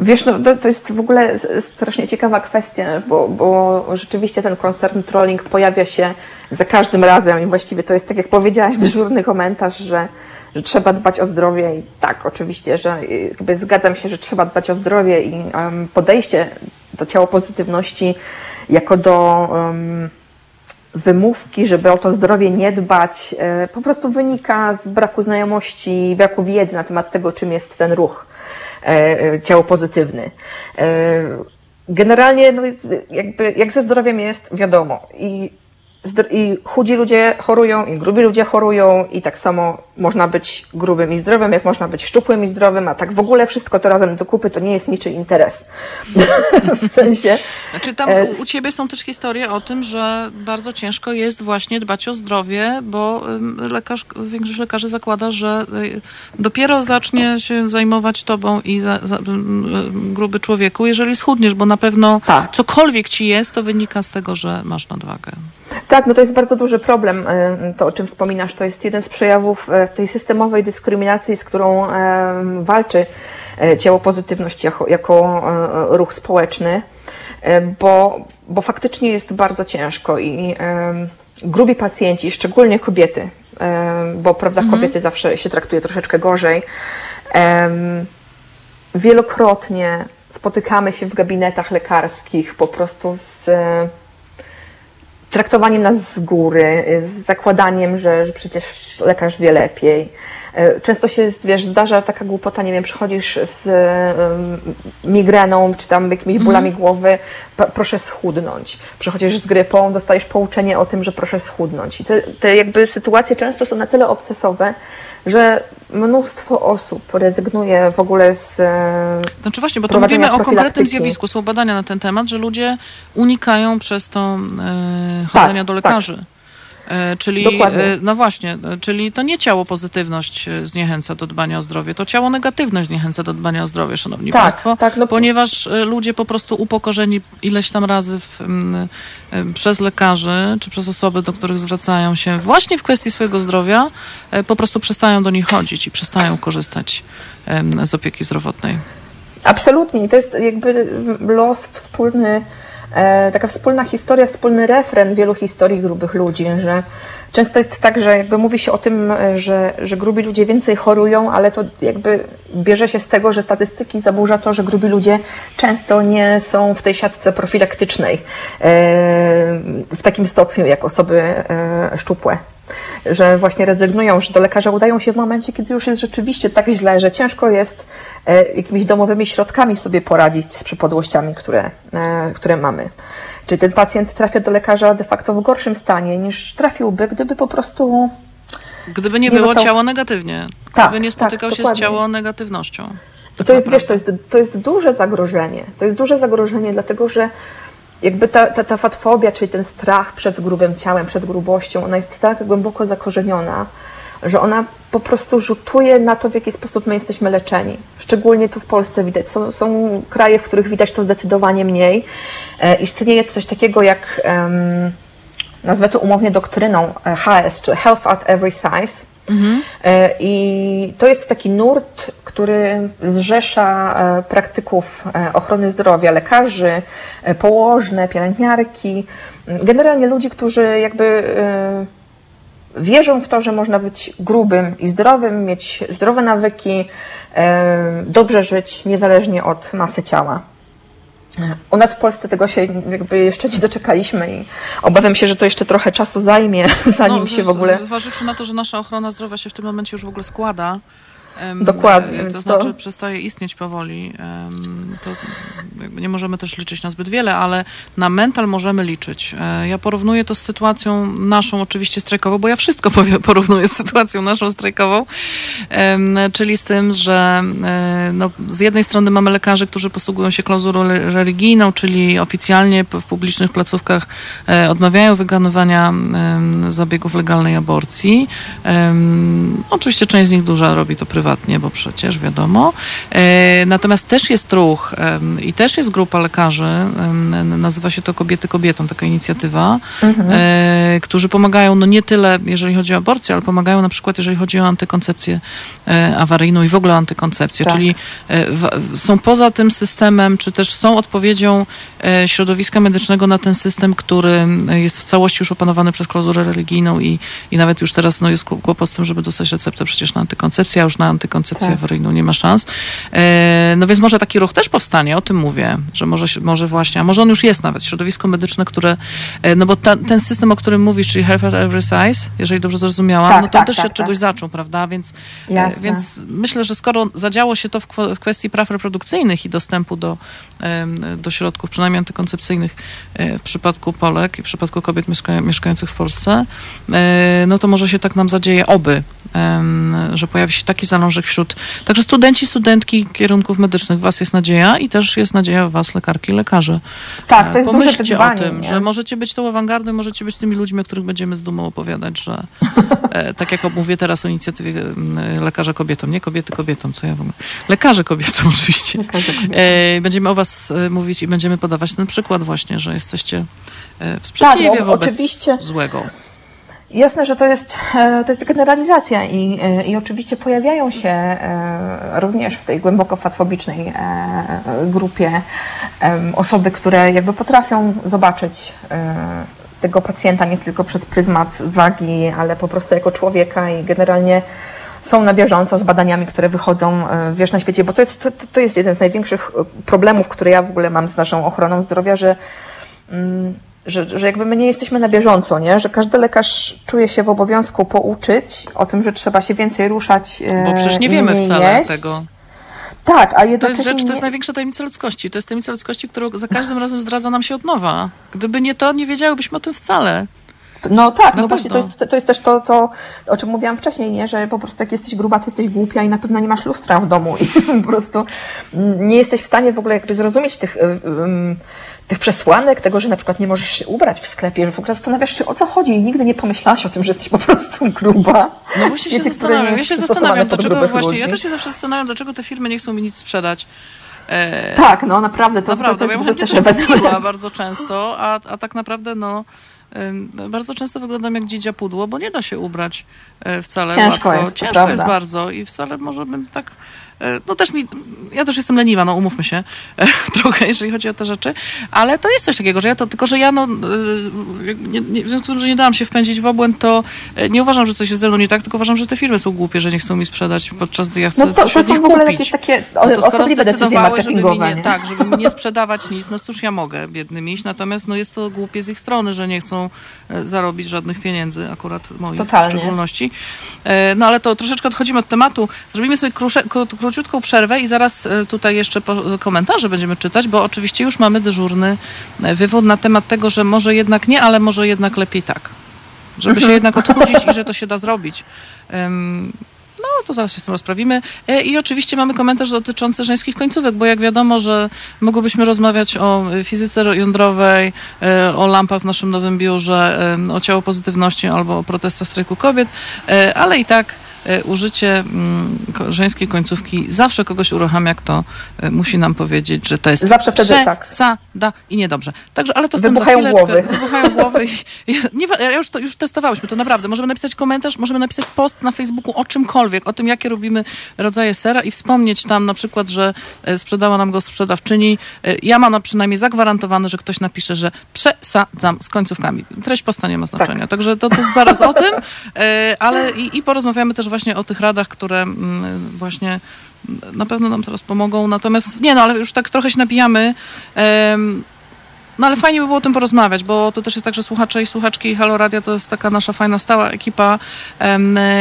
Wiesz, no, to, jest w ogóle strasznie ciekawa kwestia, bo, bo rzeczywiście ten concern trolling pojawia się za każdym razem i właściwie to jest, tak jak powiedziałaś, dyżurny komentarz, że, że trzeba dbać o zdrowie i tak, oczywiście, że y, jakby zgadzam się, że trzeba dbać o zdrowie i em, podejście do ciało pozytywności jako do em, wymówki, żeby o to zdrowie nie dbać, e, po prostu wynika z braku znajomości, braku wiedzy na temat tego, czym jest ten ruch ciało pozytywny. E, Generalnie, no, jakby, jak ze zdrowiem jest, wiadomo. I, I chudzi ludzie chorują, i grubi ludzie chorują, i tak samo można być grubym i zdrowym, jak można być szczupłym i zdrowym, a tak w ogóle wszystko to razem do kupy to nie jest niczy interes. w sensie. Znaczy tam E, u, ciebie są też historie o tym, że bardzo ciężko jest właśnie dbać o zdrowie, bo lekarz, większość lekarzy zakłada, że y, dopiero zacznie się zajmować tobą i za, za, gruby człowieku, jeżeli schudniesz, bo na pewno Tak. cokolwiek ci jest, to wynika z tego, że masz nadwagę. Tak, no to jest bardzo duży problem, y, to o czym wspominasz. To jest jeden z przejawów y, tej systemowej dyskryminacji, z którą walczy y, ciało pozytywność jako, jako y, ruch społeczny, y, bo, bo faktycznie jest bardzo ciężko i grubi pacjenci, szczególnie kobiety, bo prawda, kobiety zawsze się traktuje troszeczkę gorzej, wielokrotnie spotykamy się w gabinetach lekarskich po prostu z traktowaniem nas z góry, z zakładaniem, że, że przecież lekarz wie lepiej. E, Często się, wiesz, zdarza taka głupota, nie wiem, przychodzisz z migreną, czy tam jakimiś bólami głowy, proszę schudnąć. Przychodzisz z grypą, dostajesz pouczenie o tym, że proszę schudnąć. I te, te jakby sytuacje często są na tyle obcesowe, że mnóstwo osób rezygnuje w ogóle z Znaczy właśnie, bo tu mówimy o konkretnym zjawisku, są badania na ten temat, że ludzie unikają przez to e, chodzenia Tak, do tak. lekarzy. E, czyli, Dokładnie. e, no właśnie, e, czyli to nie ciało pozytywność e, zniechęca do dbania o zdrowie, to ciało negatywność zniechęca do dbania o zdrowie, szanowni Tak, państwo, tak, no- ponieważ e, ludzie po prostu upokorzeni ileś tam razy w, e, przez lekarzy, czy przez osoby, do których zwracają się właśnie w kwestii swojego zdrowia, e, po prostu przestają do nich chodzić i przestają korzystać z opieki zdrowotnej. Absolutnie. I to jest jakby los wspólny, e, taka wspólna historia, wspólny refren wielu historii grubych ludzi, że często jest tak, że jakby mówi się o tym, e, że, że grubi ludzie więcej chorują, ale to jakby bierze się z tego, że statystyki zaburza to, że grubi ludzie często nie są w tej siatce profilaktycznej e, w takim stopniu jak osoby e, szczupłe że właśnie rezygnują, że do lekarza udają się w momencie, kiedy już jest rzeczywiście tak źle, że ciężko jest e, jakimiś domowymi środkami sobie poradzić z przypadłościami, które, e, które mamy. Czyli ten pacjent trafia do lekarza de facto w gorszym stanie niż trafiłby, gdyby po prostu Gdyby nie, Nie było został- ciało negatywnie. Tak, Gdyby nie tak, spotykał się z ciało negatywnością. To jest, wiesz, to jest, to jest duże zagrożenie. To jest duże zagrożenie, dlatego że jakby ta, ta, ta fatfobia, czyli ten strach przed grubym ciałem, przed grubością, ona jest tak głęboko zakorzeniona, że ona po prostu rzutuje na to, w jaki sposób my jesteśmy leczeni. Szczególnie to w Polsce widać. Są, są kraje, w których widać to zdecydowanie mniej. E, istnieje coś takiego jak, um, nazwę to umownie doktryną e, HS, czyli Health at Every Size. Mhm. E, I to jest taki nurt, który zrzesza e, praktyków ochrony zdrowia, lekarzy, położne, pielęgniarki, generalnie ludzi, którzy jakby wierzą w to, że można być grubym i zdrowym, mieć zdrowe nawyki, dobrze żyć niezależnie od masy ciała. U nas w Polsce tego się jakby jeszcze nie doczekaliśmy i obawiam się, że to jeszcze trochę czasu zajmie, zanim no, się w ogóle. Zważywszy na to, że nasza ochrona zdrowia się w tym momencie już w ogóle składa Dokładnie. To znaczy to... przestaje istnieć powoli. To nie możemy też liczyć na zbyt wiele, ale na mental możemy liczyć. E, ja porównuję to z sytuacją naszą oczywiście strajkową, bo ja wszystko porównuję z sytuacją naszą strajkową, czyli z tym, że e, no, z jednej strony mamy lekarzy, którzy posługują się klauzulą religijną, czyli oficjalnie w publicznych placówkach e, odmawiają wykonywania zabiegów legalnej aborcji. Oczywiście część z nich duża robi to prywatnie prywatnie, bo przecież wiadomo. E, natomiast też jest ruch i też jest grupa lekarzy, nazywa się to Kobiety Kobietą, taka inicjatywa, mhm. E, którzy pomagają, no nie tyle jeżeli chodzi o aborcję, ale pomagają na przykład jeżeli chodzi o antykoncepcję e, awaryjną i w ogóle antykoncepcję, tak. czyli są poza tym systemem, czy też są odpowiedzią środowiska medycznego na ten system, który jest w całości już opanowany przez klauzurę religijną i, i nawet już teraz no, jest kłopot z tym, żeby dostać receptę przecież na antykoncepcję, a już na antykoncepcję tak. awaryjną nie ma szans. E, no więc może taki ruch też powstanie, o tym mówię, że może, może właśnie, a może on już jest nawet, środowisko medyczne, które, e, no bo ta, ten system, o którym mówisz, czyli Health at Every Size, jeżeli dobrze zrozumiałam, tak, no to tak, też tak, się od czegoś tak. zaczął, prawda, więc, e, więc myślę, że skoro zadziało się to w, w kwestii praw reprodukcyjnych i dostępu do, do środków, przynajmniej antykoncepcyjnych w przypadku Polek i w przypadku kobiet mieszkających w Polsce, no to może się tak nam zadzieje oby, że pojawi się taki zalążek wśród także studenci, studentki kierunków medycznych. W was jest nadzieja i też jest nadzieja w was, lekarki, lekarze. Tak, to jest Pomyślcie duże wyzwanie, o tym, nie? że możecie być tą awangardą, możecie być tymi ludźmi, o których będziemy z dumą opowiadać, że e, tak jak mówię teraz o inicjatywie lekarza kobietom, nie kobiety kobietom, co ja w ogóle. Lekarze kobietom oczywiście. Lekarze kobietom. E, będziemy o was e, mówić i będziemy podawać ten przykład właśnie, że jesteście e, w sprzeciwie tak, no, wobec oczywiście. złego. Jasne, że to jest, e, to jest generalizacja i, e, i oczywiście pojawiają się e, również w tej głęboko fatfobicznej grupie osoby, które jakby potrafią zobaczyć tego pacjenta nie tylko przez pryzmat wagi, ale po prostu jako człowieka i generalnie są na bieżąco z badaniami, które wychodzą wiesz, na świecie, bo to jest, to, to jest jeden z największych problemów, które ja w ogóle mam z naszą ochroną zdrowia, że mm, że, że jakby my nie jesteśmy na bieżąco, nie? że każdy lekarz czuje się w obowiązku pouczyć o tym, że trzeba się więcej ruszać. Bo przecież nie wiemy wcale jeść. tego. Tak, a To jest rzecz, to jest największa tajemnica ludzkości. To jest tajemnica ludzkości, którą za każdym razem zdradza nam się od nowa. Gdyby nie to, nie wiedziałybyśmy o tym wcale. No tak, na no właśnie to jest, to jest też to, to, o czym mówiłam wcześniej, nie? że po prostu jak jesteś gruba, to jesteś głupia i na pewno nie masz lustra w domu i po prostu nie jesteś w stanie w ogóle jakby zrozumieć tych, tych przesłanek, tego, że na przykład nie możesz się ubrać w sklepie, że w ogóle zastanawiasz się o co chodzi i nigdy nie pomyślałaś o tym, że jesteś po prostu gruba. No właśnie się zastanawiam, ja się zastanawiam, dlaczego właśnie, ludzi. ja też się zawsze zastanawiam, dlaczego te firmy nie chcą mi nic sprzedać. E, tak, no naprawdę, to, naprawdę, to, to ja też kupiła bardzo często, a, a tak naprawdę no bardzo często wyglądam jak dziedzia pudło, bo nie da się ubrać e, wcale Ciężko łatwo. Jest, Ciężko jest bardzo i wcale może bym tak no też mi, ja też jestem leniwa, no umówmy się e, trochę, jeżeli chodzi o te rzeczy, ale to jest coś takiego, że ja to, tylko że ja no, e, nie, nie, w związku z tym, że nie dałam się wpędzić w obłęd, to nie uważam, że coś jest ze mną nie tak, tylko uważam, że te firmy są głupie, że nie chcą mi sprzedać, podczas gdy ja chcę no to, coś to od nich kupić. takie no to decyzje marketingowe. Żeby mi nie, tak, żeby mi nie sprzedawać nic, no cóż ja mogę biednym iść, natomiast no jest to głupie z ich strony, że nie chcą zarobić żadnych pieniędzy, akurat moich Totalnie. w szczególności. No ale to troszeczkę odchodzimy od tematu. Zrobimy sobie krusze, króciutką przerwę i zaraz e, tutaj jeszcze komentarze będziemy czytać, bo oczywiście już mamy dyżurny e, wywód na temat tego, że może jednak nie, ale może jednak lepiej tak. Żeby się mhm. jednak odchudzić i że to się da zrobić. No, to zaraz się z tym rozprawimy. E, I oczywiście mamy komentarz dotyczący żeńskich końcówek, bo jak wiadomo, że mogłybyśmy rozmawiać o fizyce jądrowej, o lampach w naszym nowym biurze, o ciało pozytywności albo o protestach strajku kobiet, ale i tak użycie mm, żeńskiej końcówki zawsze kogoś uruchamia, kto e, musi nam powiedzieć, że to jest zawsze wtedy tak. da i niedobrze. Także, ale to z wybuchają tym za głowy. Wybuchają głowy. I, nie, ja już, to, już testowałyśmy, to naprawdę. Możemy napisać komentarz, możemy napisać post na Facebooku o czymkolwiek, o tym, jakie robimy rodzaje sera i wspomnieć tam na przykład, że e, sprzedała nam go sprzedawczyni. Ja mam przynajmniej zagwarantowane, że ktoś napisze, że przesadzam z końcówkami. Treść posta nie ma znaczenia. Tak. Także to, to zaraz o tym, ale i, i porozmawiamy też właśnie o tych radach, które mm, właśnie na pewno nam teraz pomogą. Natomiast nie, no ale już tak trochę się nabijamy. No ale fajnie by było o tym porozmawiać, bo to też jest tak, że słuchacze i słuchaczki Halo Radia to jest taka nasza fajna, stała ekipa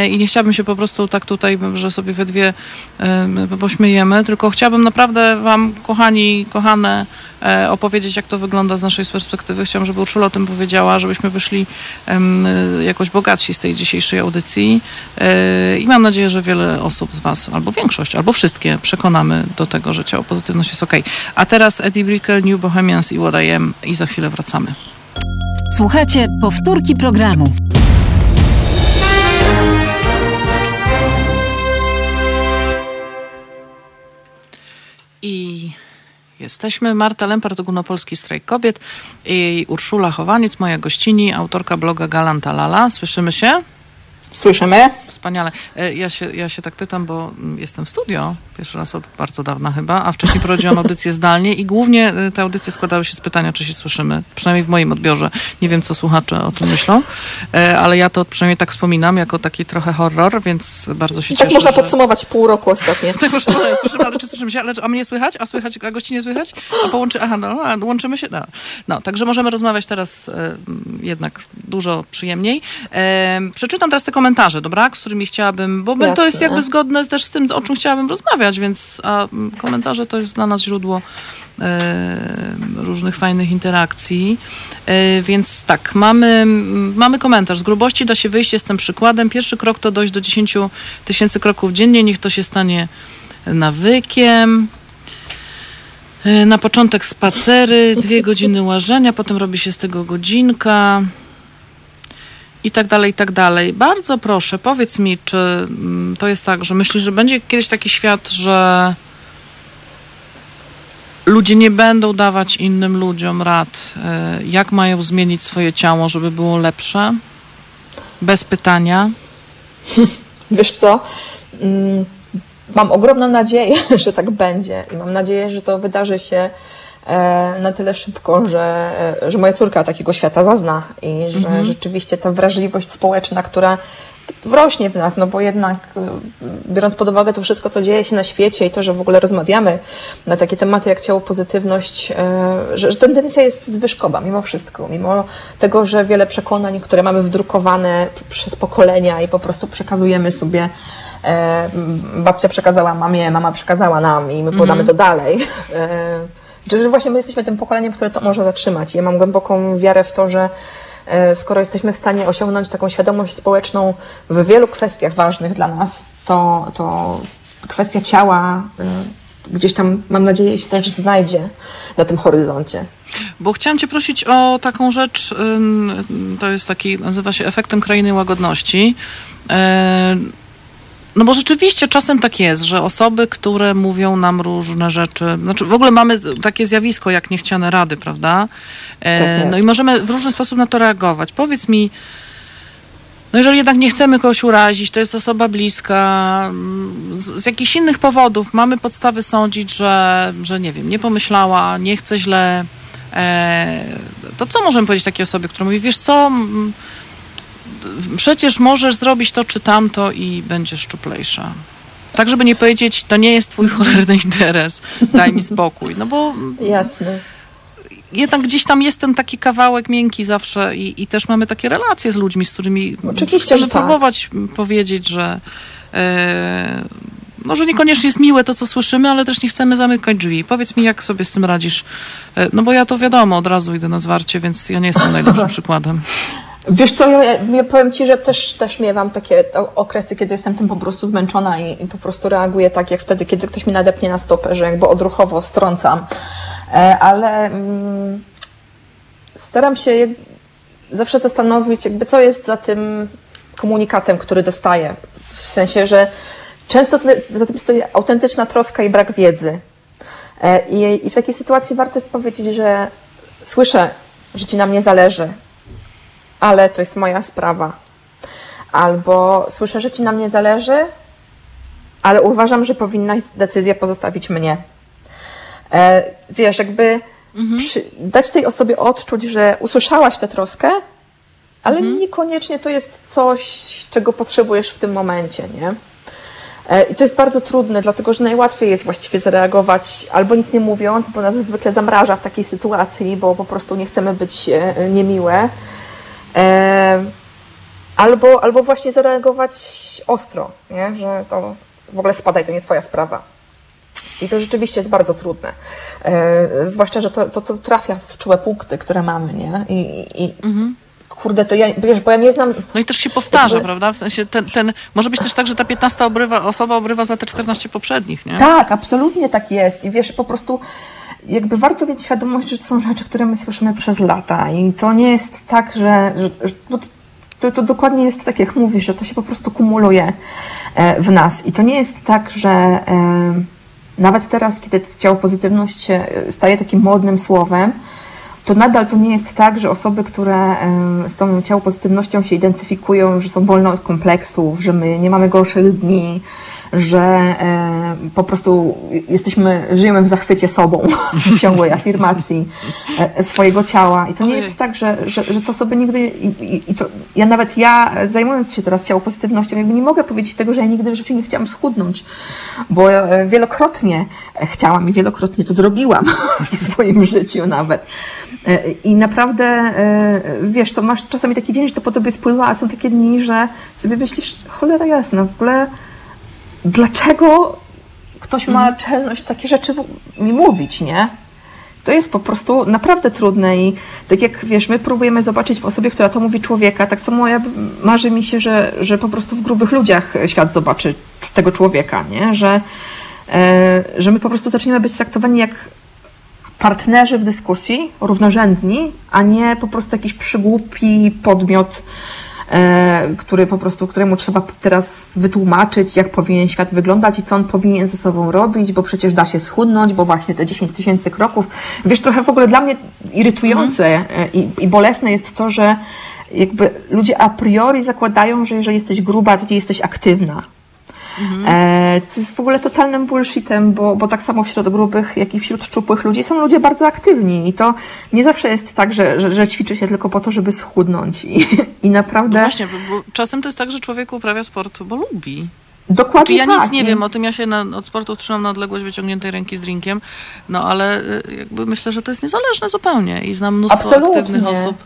i nie chciałabym się po prostu tak tutaj, że sobie we dwie pośmiejemy, tylko chciałabym naprawdę wam, kochani, kochane, opowiedzieć, jak to wygląda z naszej perspektywy. Chciałam, żeby Urszula o tym powiedziała, żebyśmy wyszli um, jakoś bogatsi z tej dzisiejszej audycji e, i mam nadzieję, że wiele osób z was, albo większość, albo wszystkie przekonamy do tego, że ciało pozytywność jest ok. A teraz Eddie Brickell, New Bohemians i What I Am i za chwilę wracamy. Słuchajcie powtórki programu. I jesteśmy. Marta Lempart, Ogólnopolski Strajk Kobiet i Urszula Chowaniec, moja gościni, autorka bloga Galanta Lala. Słyszymy się? Słyszymy. Wspaniale. E, ja się, ja się tak pytam, bo mm, jestem w studio, pierwszy raz od bardzo dawna chyba, a wcześniej prowadziłam audycję zdalnie i głównie e, te audycje składały się z pytania, czy się słyszymy. Przynajmniej w moim odbiorze. Nie wiem, co słuchacze o tym myślą, e, ale ja to przynajmniej tak wspominam, jako taki trochę horror, więc bardzo się I tak cieszę. Tak można że... podsumować pół roku ostatnio. tak można, no, słyszymy, ale czy słyszymy się? Ale, a mnie słychać? A słychać, a gości nie słychać? A połączy, aha, no, a łączymy się? No. no, także możemy rozmawiać teraz jednak dużo przyjemniej. Przeczytam teraz te komentarze, dobra? Z którymi chciałabym, bo Jasne. to jest jakby zgodne też z tym, o czym chciałabym rozmawiać, więc a komentarze to jest dla nas źródło e, różnych fajnych interakcji. E, więc tak, mamy, mamy komentarz. Z grubości da się wyjść, jestem przykładem. Pierwszy krok to dojść do 10 tysięcy kroków dziennie, niech to się stanie nawykiem. E, na początek spacery, dwie godziny łażenia, potem robi się z tego godzinka i tak dalej, i tak dalej. Bardzo proszę, powiedz mi, czy mm, to jest tak, że myślisz, że będzie kiedyś taki świat, że ludzie nie będą dawać innym ludziom rad, e, jak mają zmienić swoje ciało, żeby było lepsze? Bez pytania? Wiesz co? Mm, mam ogromną nadzieję, że tak będzie i mam nadzieję, że to wydarzy się na tyle szybko, że, że moja córka takiego świata zazna i że mhm. rzeczywiście ta wrażliwość społeczna, która wrośnie w nas, no bo jednak e, biorąc pod uwagę to wszystko, co dzieje się na świecie i to, że w ogóle rozmawiamy na takie tematy jak ciało pozytywność, e, że, że tendencja jest zwyżkowa mimo wszystko, mimo tego, że wiele przekonań, które mamy wdrukowane przez pokolenia i po prostu przekazujemy sobie babcia przekazała mamie, mama przekazała nam i my podamy mhm. to dalej że właśnie my jesteśmy tym pokoleniem, które to może zatrzymać. Ja mam głęboką wiarę w to, że e, skoro jesteśmy w stanie osiągnąć taką świadomość społeczną w wielu kwestiach ważnych dla nas, to, to kwestia ciała e, gdzieś tam, mam nadzieję, się też znajdzie na tym horyzoncie. Bo chciałam Cię prosić o taką rzecz, to jest taki, nazywa się efektem krainy łagodności. No bo rzeczywiście czasem tak jest, że osoby, które mówią nam różne rzeczy, znaczy w ogóle mamy takie zjawisko jak niechciane rady, prawda? E, tak no i możemy w różny sposób na to reagować. Powiedz mi, no jeżeli jednak nie chcemy kogoś urazić, to jest osoba bliska, z, z jakichś innych powodów mamy podstawy sądzić, że, że nie wiem, nie pomyślała, nie chce źle, e, to co możemy powiedzieć takiej osobie, która mówi, wiesz co przecież możesz zrobić to czy tamto i będziesz szczuplejsza. Tak, żeby nie powiedzieć, to nie jest twój cholerny interes, daj mi spokój. No bo... Jasne. Jednak gdzieś tam jest ten taki kawałek miękki zawsze i, i też mamy takie relacje z ludźmi, z którymi Oczywiście, chcemy tak. próbować powiedzieć, że e, no, że niekoniecznie jest miłe to, co słyszymy, ale też nie chcemy zamykać drzwi. Powiedz mi, jak sobie z tym radzisz? E, no bo ja to wiadomo, od razu idę na zwarcie, więc ja nie jestem najlepszym przykładem. Wiesz co, ja, ja powiem Ci, że też, też miewam takie okresy, kiedy jestem tym po prostu zmęczona i, i, po prostu reaguję tak, jak wtedy, kiedy ktoś mi nadepnie na stopę, że jakby odruchowo strącam. E, ale mm, staram się zawsze zastanowić, jakby co jest za tym komunikatem, który dostaję. W sensie, że często za tym stoi autentyczna troska i brak wiedzy. E, I, I w takiej sytuacji warto jest powiedzieć, że słyszę, że Ci na mnie zależy, ale to jest moja sprawa. Albo słyszę, że ci na mnie zależy, ale uważam, że powinnaś decyzję pozostawić mnie. E, wiesz, jakby mhm. przy, dać tej osobie odczuć, że usłyszałaś tę troskę, ale mhm. niekoniecznie to jest coś, czego potrzebujesz w tym momencie, nie? E, I to jest bardzo trudne, dlatego że najłatwiej jest właściwie zareagować albo nic nie mówiąc, bo nas zwykle zamraża w takiej sytuacji, bo po prostu nie chcemy być e, niemiłe albo, albo właśnie zareagować ostro, nie? że to w ogóle spadaj, to nie twoja sprawa. I to rzeczywiście jest bardzo trudne. E, zwłaszcza, że to, to, to, trafia w czułe punkty, które mamy, nie? I, i mhm. kurde, to ja, wiesz, bo ja nie znam... No i też się powtarza, jakby... prawda? W sensie ten, ten, może być też tak, że ta 15 obrywa, osoba obrywa za te 14 poprzednich, nie? Tak, absolutnie tak jest. I wiesz, po prostu jakby warto mieć świadomość, że to są rzeczy, które my słyszymy przez lata. I to nie jest tak, że, że, no to, to, dokładnie jest tak, jak mówisz, że to się po prostu kumuluje e, w nas. I to nie jest tak, że e, nawet teraz, kiedy ciało pozytywność staje takim modnym słowem, to nadal to nie jest tak, że osoby, które z tą ciało pozytywnością się identyfikują, że są wolne od kompleksów, że my nie mamy gorszych dni, że e, po prostu jesteśmy, żyjemy w zachwycie sobą, w ciągłej afirmacji e, swojego ciała. I to nie jest tak, że, że, że to sobie nigdy. I, i to, ja nawet ja, zajmując się teraz ciało pozytywnością, jakby nie mogę powiedzieć tego, że ja nigdy w życiu nie chciałam schudnąć, bo e, wielokrotnie chciałam i wielokrotnie to zrobiłam w swoim życiu nawet. I naprawdę, wiesz, to masz czasami taki dzień, że to po tobie spływa, a są takie dni, że sobie myślisz, cholera jasna, w ogóle dlaczego ktoś ma mhm. czelność takie rzeczy mi mówić, nie? To jest po prostu naprawdę trudne i tak jak wiesz, my próbujemy zobaczyć w osobie, która to mówi człowieka, tak samo ja, marzy mi się, że, że po prostu w grubych ludziach świat zobaczy tego człowieka, nie? Że, e, że my po prostu zaczniemy być traktowani jak partnerzy w dyskusji, równorzędni, a nie po prostu jakiś przygłupi podmiot, który po prostu, któremu trzeba teraz wytłumaczyć, jak powinien świat wyglądać i co on powinien ze sobą robić, bo przecież da się schudnąć, bo właśnie te 10 tysięcy kroków. Wiesz, trochę w ogóle dla mnie irytujące mhm. i, i bolesne jest to, że jakby ludzie a priori zakładają, że jeżeli jesteś gruba, to nie jesteś aktywna. Mhm. E, co jest w ogóle totalnym bullshitem, bo, bo tak samo wśród grubych, jak i wśród szczupłych ludzi są ludzie bardzo aktywni i to nie zawsze jest tak, że, że, że ćwiczy się tylko po to, żeby schudnąć i, i naprawdę... No właśnie, bo czasem to jest tak, że człowiek uprawia sport, bo lubi. Dokładnie Czy ja tak. nic nie wiem o tym, ja się na, od sportu trzymam na odległość wyciągniętej ręki z drinkiem, no ale y, jakby myślę, że to jest niezależne zupełnie i znam mnóstwo Absolutnie. aktywnych osób.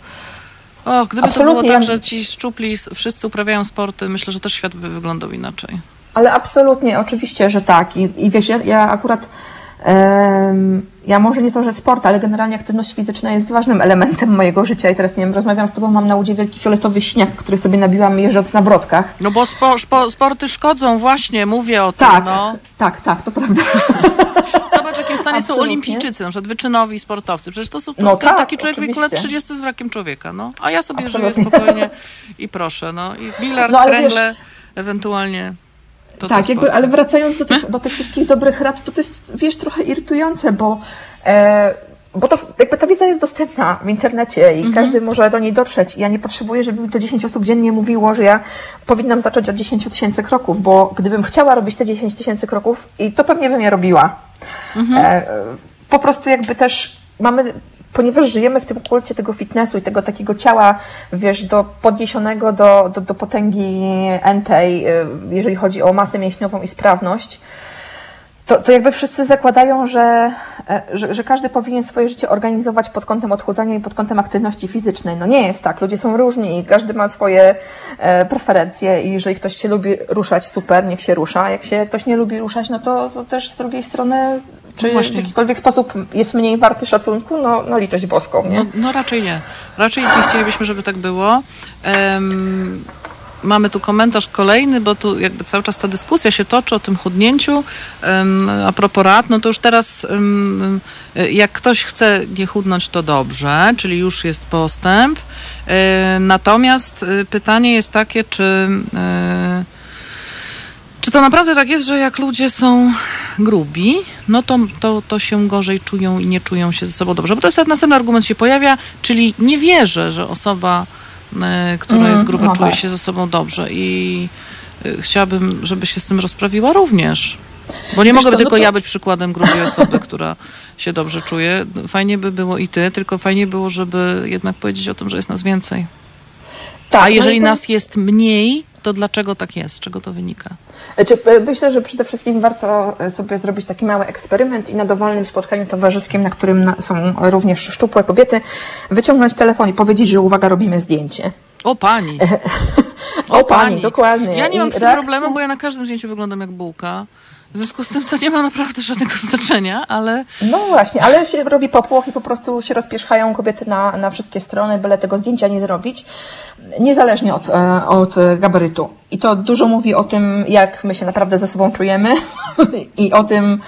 O, gdyby Absolutnie. to było tak, że ci szczupli wszyscy uprawiają sporty, myślę, że też świat by wyglądał inaczej. Ale absolutnie, oczywiście, że tak. I, i wiesz, ja, ja akurat ja może nie to, że sport, ale generalnie aktywność fizyczna jest ważnym elementem mojego życia i teraz, nie wiem, rozmawiam z Tobą, mam na udzie wielki fioletowy śnieg, który sobie nabiłam jeżdżąc na wrotkach. No bo spo, spo, sporty szkodzą, właśnie, mówię o tym, tak, no. Tak, tak, to prawda. Zobacz, jakim stanie są olimpijczycy, na przykład wyczynowi sportowcy. Przecież to są to, no tak, taki człowiek oczywiście. w wieku lat 30 z wrakiem człowieka, no. A ja sobie Absolutnie. żyję spokojnie i proszę, no. I bilard, no, kręgle, wiesz, ewentualnie to tak, jakby, ale wracając do tych, do tych wszystkich dobrych rad, to to jest, wiesz, trochę irytujące, bo, e, bo to, jakby ta wiedza jest dostępna w internecie i mhm. każdy może do niej dotrzeć. Ja nie potrzebuję, żeby mi to 10 osób dziennie mówiło, że ja powinnam zacząć od 10 tysięcy kroków, bo gdybym chciała robić te 10 tysięcy kroków, i to pewnie bym je robiła. Mhm. E, po prostu jakby też mamy ponieważ żyjemy w tym kulcie tego fitnessu i tego takiego ciała, wiesz, do podniesionego do, do, do potęgi entej, y, jeżeli chodzi o masę mięśniową i sprawność, to, to jakby wszyscy zakładają, że, e, że, że, każdy powinien swoje życie organizować pod kątem odchudzania i pod kątem aktywności fizycznej. No nie jest tak. Ludzie są różni i każdy ma swoje e, preferencje i jeżeli ktoś się lubi ruszać, super, niech się rusza. Jak się ktoś nie lubi ruszać, no to, to też z drugiej strony Czy No w jakikolwiek sposób jest mniej warty szacunku? No, no litość boską, nie? No, no raczej nie. Raczej nie chcielibyśmy, żeby tak było. Em, mamy tu komentarz kolejny, bo tu jakby cały czas ta dyskusja się toczy o tym chudnięciu. Em, a propos rad, no to już teraz em, jak ktoś chce nie chudnąć, to dobrze, czyli już jest postęp. E, natomiast e, pytanie jest takie, czy e, czy to naprawdę tak jest, że jak ludzie są grubi, no to, to, to się gorzej czują i nie czują się ze sobą dobrze? Bo to jest następny argument się pojawia, czyli nie wierzę, że osoba, e, która Mm, jest gruba, no czuje tak. się ze sobą dobrze i e, chciałabym, żeby się z tym rozprawiła również. Bo nie Wiesz mogę co, no tylko to- ja być przykładem grubiej osoby, która się dobrze czuje. Fajnie by było i ty, tylko fajnie było, żeby jednak powiedzieć o tym, że jest nas więcej. Tak, A no jeżeli i to- nas jest mniej, to dlaczego tak jest? Z czego to wynika? Czy, e, myślę, że przede wszystkim warto e, sobie zrobić taki mały eksperyment i na dowolnym spotkaniu towarzyskim, na którym są również szczupłe kobiety, wyciągnąć telefon i powiedzieć, że uwaga, robimy zdjęcie. O pani! O, pani, dokładnie. Ja nie mam z tym reakcja- problemu, bo ja na każdym zdjęciu wyglądam jak bułka. W związku z tym to nie ma naprawdę żadnego znaczenia, ale No właśnie, ale się robi popłoch i po prostu się rozpierzchają kobiety na, na wszystkie strony, byle tego zdjęcia nie zrobić, niezależnie od, e, od e, gabarytu. I to dużo mówi o tym, jak my się naprawdę ze sobą czujemy i o tym...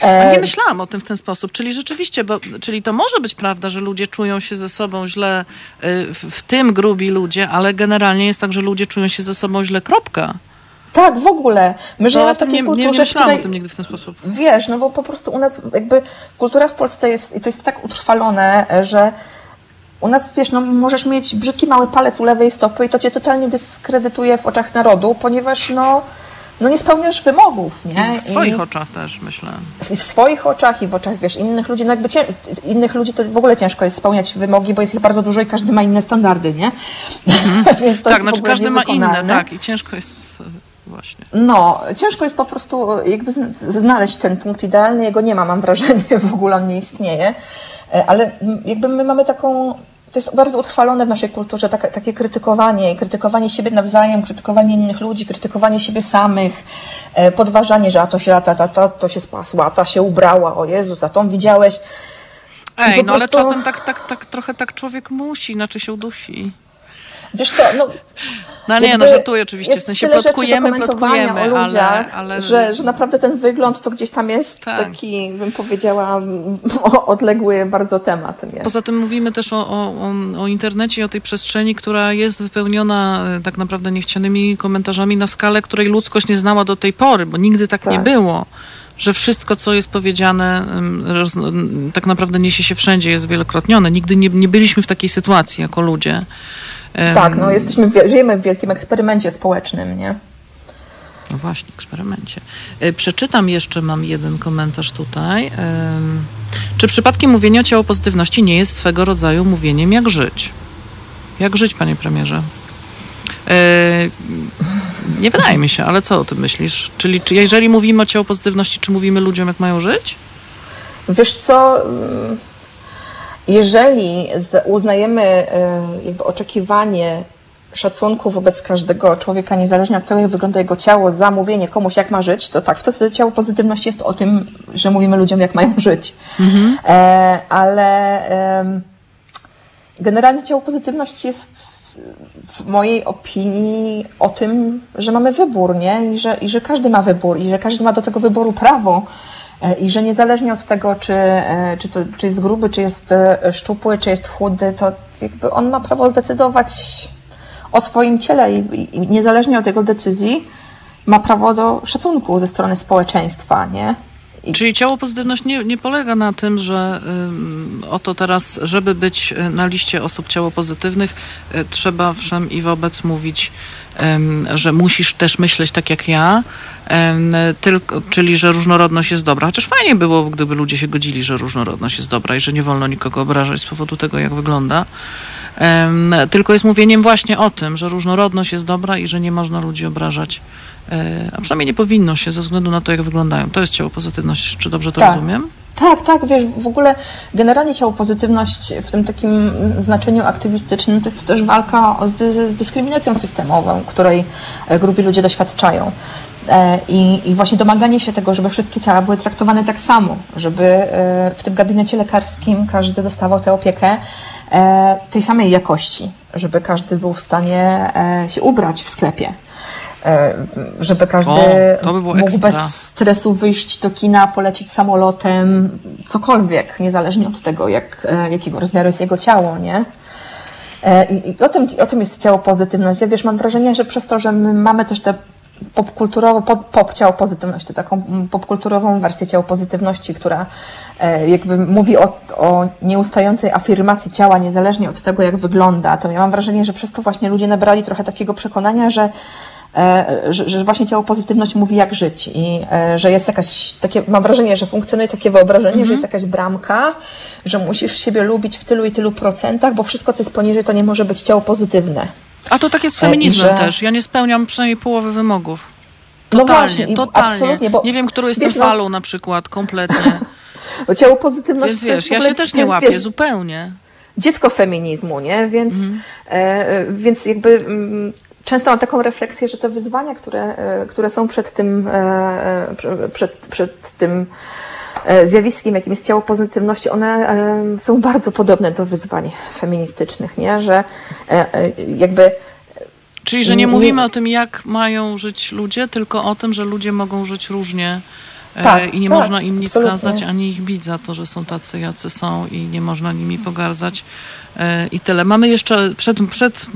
a e, nie myślałam o tym w ten sposób. Czyli rzeczywiście, bo, czyli to może być prawda, że ludzie czują się ze sobą źle, y, w, w tym grubi ludzie, ale generalnie jest tak, że ludzie czują się ze sobą źle, kropka. Tak, w ogóle. My żyjemy w takiej nie, nie, nie kulturze, w myślałam której... o tym nigdy w ten sposób. Wiesz, no bo po prostu u nas jakby kultura w Polsce jest, i to jest tak utrwalone, że u nas, wiesz, no możesz mieć brzydki mały palec u lewej stopy i to cię totalnie dyskredytuje w oczach narodu, ponieważ no, no nie spełniasz wymogów, nie? W swoich I oczach też, myślę. w, w swoich oczach i w oczach, wiesz, innych ludzi, no jakby cię, innych ludzi to w ogóle ciężko jest spełniać wymogi, bo jest ich bardzo dużo i każdy ma inne standardy, nie? Więc to tak, jest znaczy każdy ma inne, tak, i ciężko jest właśnie. No, ciężko jest po prostu jakby zn- znaleźć ten punkt idealny. Jego nie ma, mam wrażenie, w ogóle on nie istnieje. E, Ale jakby my mamy taką, to jest bardzo utrwalone w naszej kulturze, taka, takie krytykowanie, krytykowanie siebie nawzajem, krytykowanie innych ludzi, krytykowanie siebie samych, e, podważanie, że a to się, a ta, ta, ta, to się spasła, a ta się ubrała, o Jezus, a tą widziałeś. Ej, no ale prostu- czasem tak, tak, tak, trochę tak człowiek musi, inaczej się udusi. Wiesz co, no, No nie, no żartuję oczywiście, w sensie plotkujemy, plotkujemy, o ludziach, ale, ale że, że naprawdę ten wygląd to gdzieś tam jest Tak. taki, bym powiedziała, odległy bardzo temat. Nie? Poza tym mówimy też o, o, o, internecie i o tej przestrzeni, która jest wypełniona e, tak naprawdę niechcianymi komentarzami na skalę, której ludzkość nie znała do tej pory, bo nigdy tak, nie Tak. było. Że wszystko, co jest powiedziane, tak naprawdę niesie się wszędzie, jest wielokrotnione. Nigdy nie, nie byliśmy w takiej sytuacji jako ludzie. Tak, no jesteśmy, żyjemy w wielkim eksperymencie społecznym, nie? No właśnie, eksperymencie. E, Przeczytam jeszcze, mam jeden komentarz tutaj. Czy przypadkiem mówienie o ciałopozytywności nie jest swego rodzaju mówieniem jak żyć? Jak żyć, panie premierze? E, Nie wydaje mi się, ale co o tym myślisz? Czyli czy jeżeli mówimy o ciałopozytywności, czy mówimy ludziom, jak mają żyć? Wiesz co, jeżeli uznajemy e, jakby oczekiwanie szacunku wobec każdego człowieka, niezależnie od tego, jak wygląda jego ciało, za mówienie komuś, jak ma żyć, to tak, to wtedy ciało pozytywności jest o tym, że mówimy ludziom, jak mają żyć. E, ale em, generalnie ciało pozytywność jest w mojej opinii o tym, że mamy wybór, nie? I że, I że każdy ma wybór, i że każdy ma do tego wyboru prawo. E, I że niezależnie od tego, czy, e, czy, to, czy jest gruby, czy jest e, szczupły, czy jest chudy, to jakby on ma prawo zdecydować o swoim ciele i, i, i niezależnie od jego decyzji ma prawo do szacunku ze strony społeczeństwa, nie? Czyli ciało pozytywność nie, nie polega na tym, że ym, oto teraz, żeby być y, na liście osób ciało pozytywnych, y, trzeba wszem i wobec mówić, ym, że musisz też myśleć tak jak ja, tylko, czyli że różnorodność jest dobra. Chociaż fajnie było, gdyby ludzie się godzili, że różnorodność jest dobra i że nie wolno nikogo obrażać z powodu tego, jak wygląda. Tylko jest mówieniem właśnie o tym, że różnorodność jest dobra i że nie można ludzi obrażać. E, A przynajmniej nie powinno się ze względu na to, jak wyglądają. To jest ciało pozytywność, czy dobrze to Tak. rozumiem? Tak, tak, wiesz, w ogóle generalnie ciało pozytywność w tym takim znaczeniu aktywistycznym to jest też walka z, dy- z dyskryminacją systemową, której e, grubi ludzie doświadczają. E, I, I, właśnie domaganie się tego, żeby wszystkie ciała były traktowane tak samo, żeby e, w tym gabinecie lekarskim każdy dostawał tę opiekę e, tej samej jakości, żeby każdy był w stanie się ubrać w sklepie. Żeby każdy o, by mógł bez stresu wyjść do kina, polecieć samolotem, cokolwiek, niezależnie od tego, jak, jakiego rozmiaru jest jego ciało, nie? I, i o, tym, o tym jest ciało pozytywność. Ja wiesz, mam wrażenie, że przez to, że my mamy też te popkulturowo, pop, pop ciało pozytywności, taką popkulturową wersję ciało pozytywności, która e, jakby mówi o, o nieustającej afirmacji ciała, niezależnie od tego, jak wygląda, to ja mam wrażenie, że przez to właśnie ludzie nabrali trochę takiego przekonania, że e, że, że, właśnie ciało pozytywność mówi jak żyć i e, że jest jakaś, takie, mam wrażenie, że funkcjonuje takie wyobrażenie, mm -hmm. że jest jakaś bramka, że musisz siebie lubić w tylu i tylu procentach, bo wszystko, co jest poniżej, to nie może być ciało pozytywne. A to tak jest z feminizmem że... też. Ja nie spełniam przynajmniej połowy wymogów. Totalnie, no właśnie, totalnie. Absolutnie, bo, nie wiem, którą jestem wiesz, no- falą na przykład, kompletnie. Bo ciało pozytywności Więc wiesz, ja się też nie łapię, wiesz, zupełnie. Dziecko feminizmu, nie? Więc, mhm. e, więc jakby m, mm, często mam taką refleksję, że te wyzwania, które, e, które są przed tym, e, e przed, przed tym E, zjawiskiem, jakim jest ciało pozytywności, one e, są bardzo podobne do wyzwań feministycznych, nie? że e, jakby Czyli, że nie mówimy o tym, jak mają żyć ludzie, tylko o tym, że ludzie mogą żyć różnie tak, i nie tak, można im nic absolutnie. kazać, ani ich bić za to, że są tacy, jacy są i nie można nimi pogardzać. E, i tyle. Mamy jeszcze przed, przed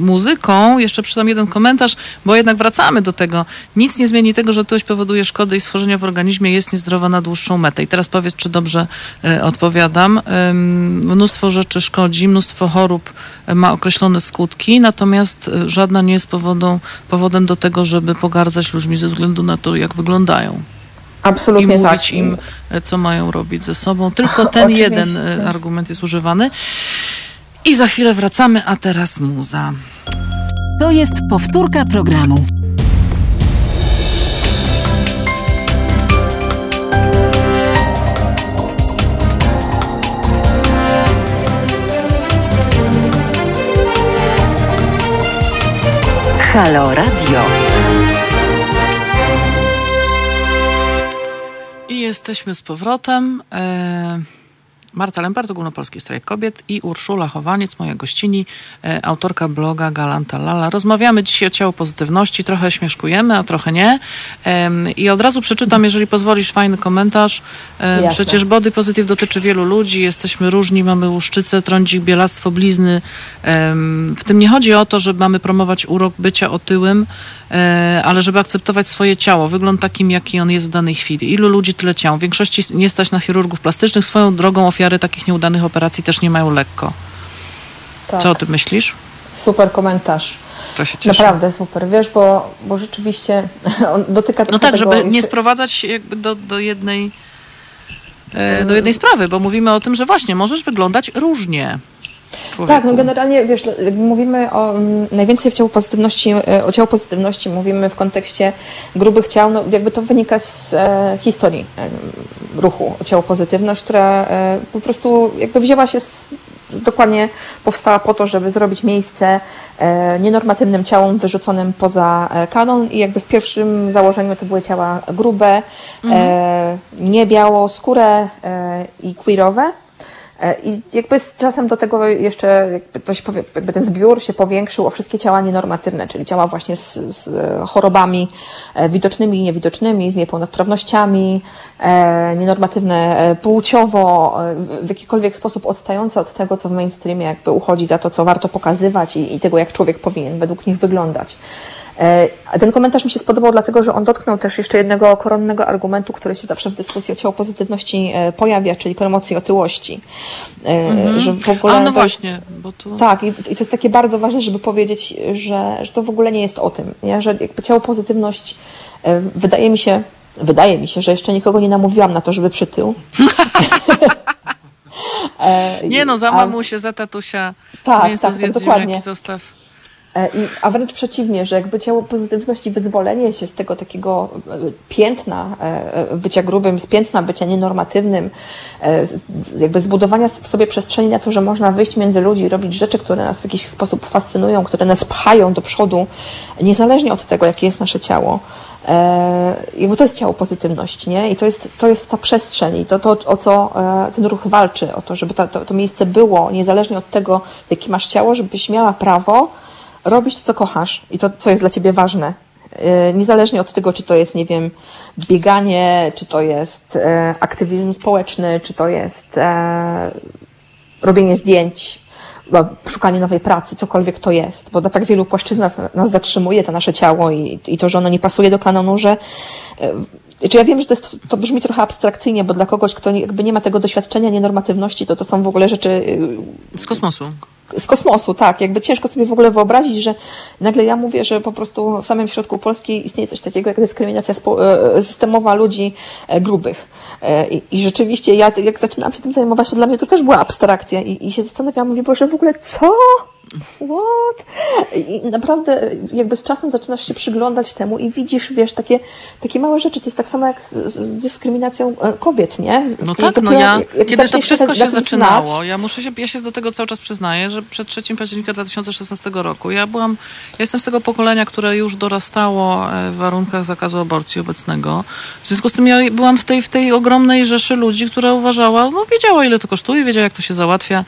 muzyką, jeszcze przydam jeden komentarz, bo jednak wracamy do tego. Nic nie zmieni tego, że ktoś powoduje szkody i schorzenia w organizmie, jest niezdrowa na dłuższą metę. I teraz powiedz, czy dobrze e, odpowiadam. Mnóstwo rzeczy szkodzi, mnóstwo chorób e, ma określone skutki, natomiast żadna nie jest powodą, powodem do tego, żeby pogardzać ludźmi ze względu na to, jak wyglądają. Absolutnie I mówić tak. im, co mają robić ze sobą. Tylko ten jeden argument jest używany. I za chwilę wracamy, a teraz muza. To jest powtórka programu. Halo Radio. Jesteśmy z powrotem. E, Marta Lempart, Ogólnopolski Strajk Kobiet i Urszula Chowaniec, moja gościni, e, autorka bloga Galanta Lala. Rozmawiamy dzisiaj o ciało pozytywności, trochę śmieszkujemy, a trochę nie. I od razu przeczytam, jeżeli pozwolisz, fajny komentarz. Jasne. Przecież body positive dotyczy wielu ludzi, jesteśmy różni, mamy łuszczycę, trądzik, bielastwo, blizny. W tym nie chodzi o to, że mamy promować urok bycia otyłym, e, ale żeby akceptować swoje ciało, wygląd takim, jaki on jest w danej chwili. Ilu ludzi, tyle ciał. W większości nie stać na chirurgów plastycznych. Swoją drogą ofiary takich nieudanych operacji też nie mają lekko. Tak. Co o tym myślisz? Super komentarz. To się cieszę. Naprawdę super, wiesz, bo, bo rzeczywiście on dotyka No tak, żeby nie sprowadzać jakby do, do jednej e, do jednej sprawy, bo mówimy o tym, że właśnie możesz wyglądać różnie. Człowieku. Tak, no generalnie wiesz, mówimy o mm, najwięcej w ciału pozytywności, e, o ciału pozytywności mówimy w kontekście grubych ciał, no jakby to wynika z e, historii e, ruchu o ciało pozytywność, która e, po prostu jakby wzięła się z, z, dokładnie powstała po to, żeby zrobić miejsce e, nienormatywnym ciałom wyrzuconym poza e, kanon i jakby w pierwszym założeniu to były ciała grube, mhm. nie biało, skóre i queerowe. E, I jakby z czasem do tego jeszcze jakby, to się jakby ten zbiór się powiększył o wszystkie ciała nienormatywne, czyli ciała właśnie z, z chorobami e, widocznymi i niewidocznymi, z niepełnosprawnościami, e, nienormatywne płciowo, w jakikolwiek sposób odstające od tego, co w mainstreamie jakby uchodzi za to, co warto pokazywać i, i tego, jak człowiek powinien według nich wyglądać. E, ten komentarz mi się spodobał, dlatego że on dotknął też jeszcze jednego koronnego argumentu, który się zawsze w dyskusji o ciało pozytywności e, pojawia, czyli promocji otyłości. Że w ogóle. A no właśnie, bo to. Tak, i, to jest takie bardzo ważne, żeby powiedzieć, że, że to w ogóle nie jest o tym, nie? że jakby ciało pozytywność wydaje mi się, wydaje mi się, że jeszcze nikogo nie namówiłam na to, żeby przytył. nie no, za mamusię, za tatusia. Tak, mięso tak, tak, dokładnie. zostaw. E, a wręcz przeciwnie, że jakby ciało pozytywności, wyzwolenie się z tego takiego e, piętna e, bycia grubym, z piętna bycia nienormatywnym, jakby zbudowania w sobie przestrzeni na to, że można wyjść między ludzi robić rzeczy, które nas w jakiś sposób fascynują, które nas pchają do przodu, niezależnie od tego, jakie jest nasze ciało. Jakby to jest ciało pozytywność, nie? I to jest, to jest ta przestrzeń i to, to o co ten ruch walczy, o to, żeby ta, to, to miejsce było, niezależnie od tego, jakie masz ciało, żebyś miała prawo robić to, co kochasz i to, co jest dla ciebie ważne. E, niezależnie od tego, czy to jest, nie wiem, bieganie, czy to jest aktywizm społeczny, czy to jest robienie zdjęć, szukanie nowej pracy, cokolwiek to jest, bo na tak wielu płaszczyznach nas zatrzymuje to nasze ciało i, i to, że ono nie pasuje do kanonu, że e, czy ja wiem, że to, jest, to brzmi trochę abstrakcyjnie, bo dla kogoś, kto jakby nie ma tego doświadczenia nienormatywności, to to są w ogóle rzeczy... E, z kosmosu. Z kosmosu, tak. Jakby ciężko sobie w ogóle wyobrazić, że nagle ja mówię, że po prostu w samym środku Polski istnieje coś takiego jak dyskryminacja e, systemowa ludzi grubych. I, I, rzeczywiście ja, jak zaczynałam się tym zajmować, to dla mnie to też była abstrakcja i, i się zastanawiałam, mówię, Boże, w ogóle co? What? I naprawdę jakby z czasem zaczynasz się przyglądać temu i widzisz, wiesz, takie, takie małe rzeczy. To jest tak samo jak z, z dyskryminacją e, kobiet, nie? No tak, no ja, kiedy to wszystko się zaczynało, znać, ja muszę się, ja się do tego cały czas przyznaję, że przed 3 października 2016 roku ja byłam, ja jestem z tego pokolenia, które już dorastało e, w warunkach zakazu aborcji obecnego. W związku z tym ja byłam w tej, w tej ogromnej rzeszy ludzi, która uważała, no wiedziała ile to kosztuje, wiedziała jak to się załatwia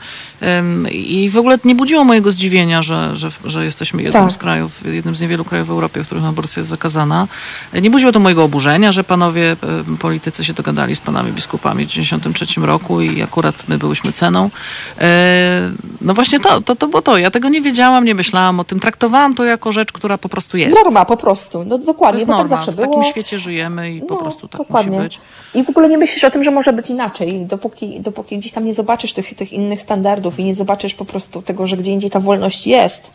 i w ogóle nie budziło mojego zdziwienia, że, że, że jesteśmy jednym tak. z krajów, jednym z niewielu krajów w Europie, w których aborcja jest zakazana. Nie budziło to mojego oburzenia, że panowie e, politycy się dogadali z panami biskupami w 1993 roku i akurat my byłyśmy ceną. E, no właśnie to, to, to było to. Ja tego nie wiedziałam, nie myślałam o tym. Traktowałam to jako rzecz, która po prostu jest. Norma po prostu. No dokładnie, to jest tak norma. tak zawsze było. W takim świecie żyjemy i no, po prostu tak dokładnie. musi być. I w ogóle nie myślisz o tym, że może być inaczej. Dopóki, dopóki gdzieś tam nie zobaczysz tych, tych innych standardów i nie zobaczysz po prostu tego, że gdzie indziej ta wolność jest,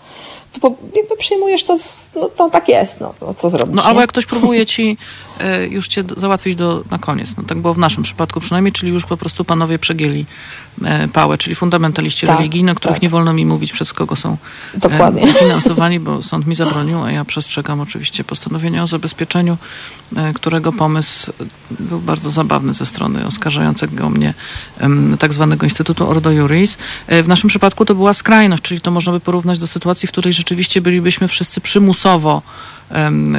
to jakby przyjmujesz to, z, no to tak jest, no, no co zrobić. No albo jak ktoś próbuje ci już cię załatwić do, na koniec, no tak było w naszym przypadku przynajmniej, czyli już po prostu panowie przegięli y, pałę, czyli fundamentaliści tak, religijni, o których tak. nie wolno mi mówić, przez kogo są Dokładnie. Y, finansowani, bo sąd mi zabronił, a ja przestrzegam oczywiście postanowienia o zabezpieczeniu, którego pomysł był bardzo zabawny ze strony oskarżającego mnie tak zwanego Instytutu Ordo Juris. W naszym przypadku to była skrajność, czyli to można by porównać do sytuacji, w której rzeczywiście bylibyśmy wszyscy przymusowo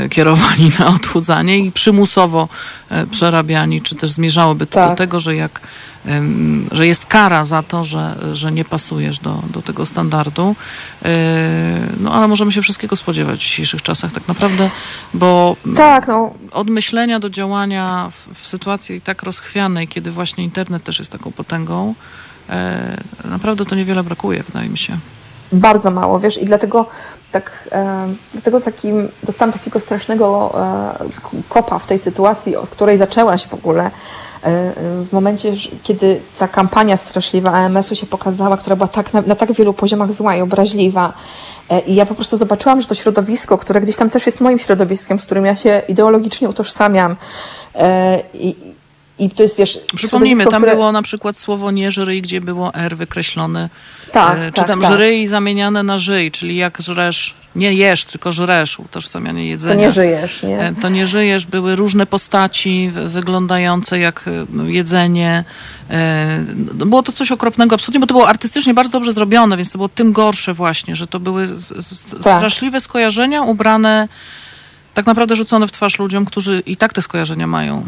kierowani na odchudzanie i przymusowo e, przerabiani, czy też zmierzałoby to tak. do tego, że jak że jest kara za to, że, że nie pasujesz do, do tego standardu. E, no ale możemy się wszystkiego spodziewać w dzisiejszych czasach tak naprawdę, bo tak, no. od myślenia do działania w, w sytuacji tak rozchwianej, kiedy właśnie internet też jest taką potęgą, e, naprawdę to niewiele brakuje, wydaje mi się bardzo mało, wiesz, i dlatego tak, e, dlatego takim, dostałam takiego strasznego e, kopa w tej sytuacji, od której zaczęłaś w ogóle, e, w momencie, kiedy ta kampania straszliwa AMS-u się pokazała, która była tak, na, na tak wielu poziomach zła i obraźliwa. I ja po prostu zobaczyłam, że to środowisko, które gdzieś tam też jest moim środowiskiem, z którym ja się ideologicznie utożsamiam, i, i to jest, wiesz... Przypomnijmy, tam które... było na przykład słowo nie żryj, gdzie było R wykreślone. Tak, e, Czy tak, tam tak. żryj zamieniane na żyj, czyli jak żresz, nie jesz, tylko żresz, utożsamianie jedzenia. To nie żyjesz, nie? E, to nie żyjesz. Były różne postaci wyglądające jak e, jedzenie. No, było to coś okropnego absolutnie, bo to było artystycznie bardzo dobrze zrobione, więc to było tym gorsze właśnie, że to były tak. straszliwe skojarzenia ubrane, tak naprawdę rzucone w twarz ludziom, którzy i tak te skojarzenia mają.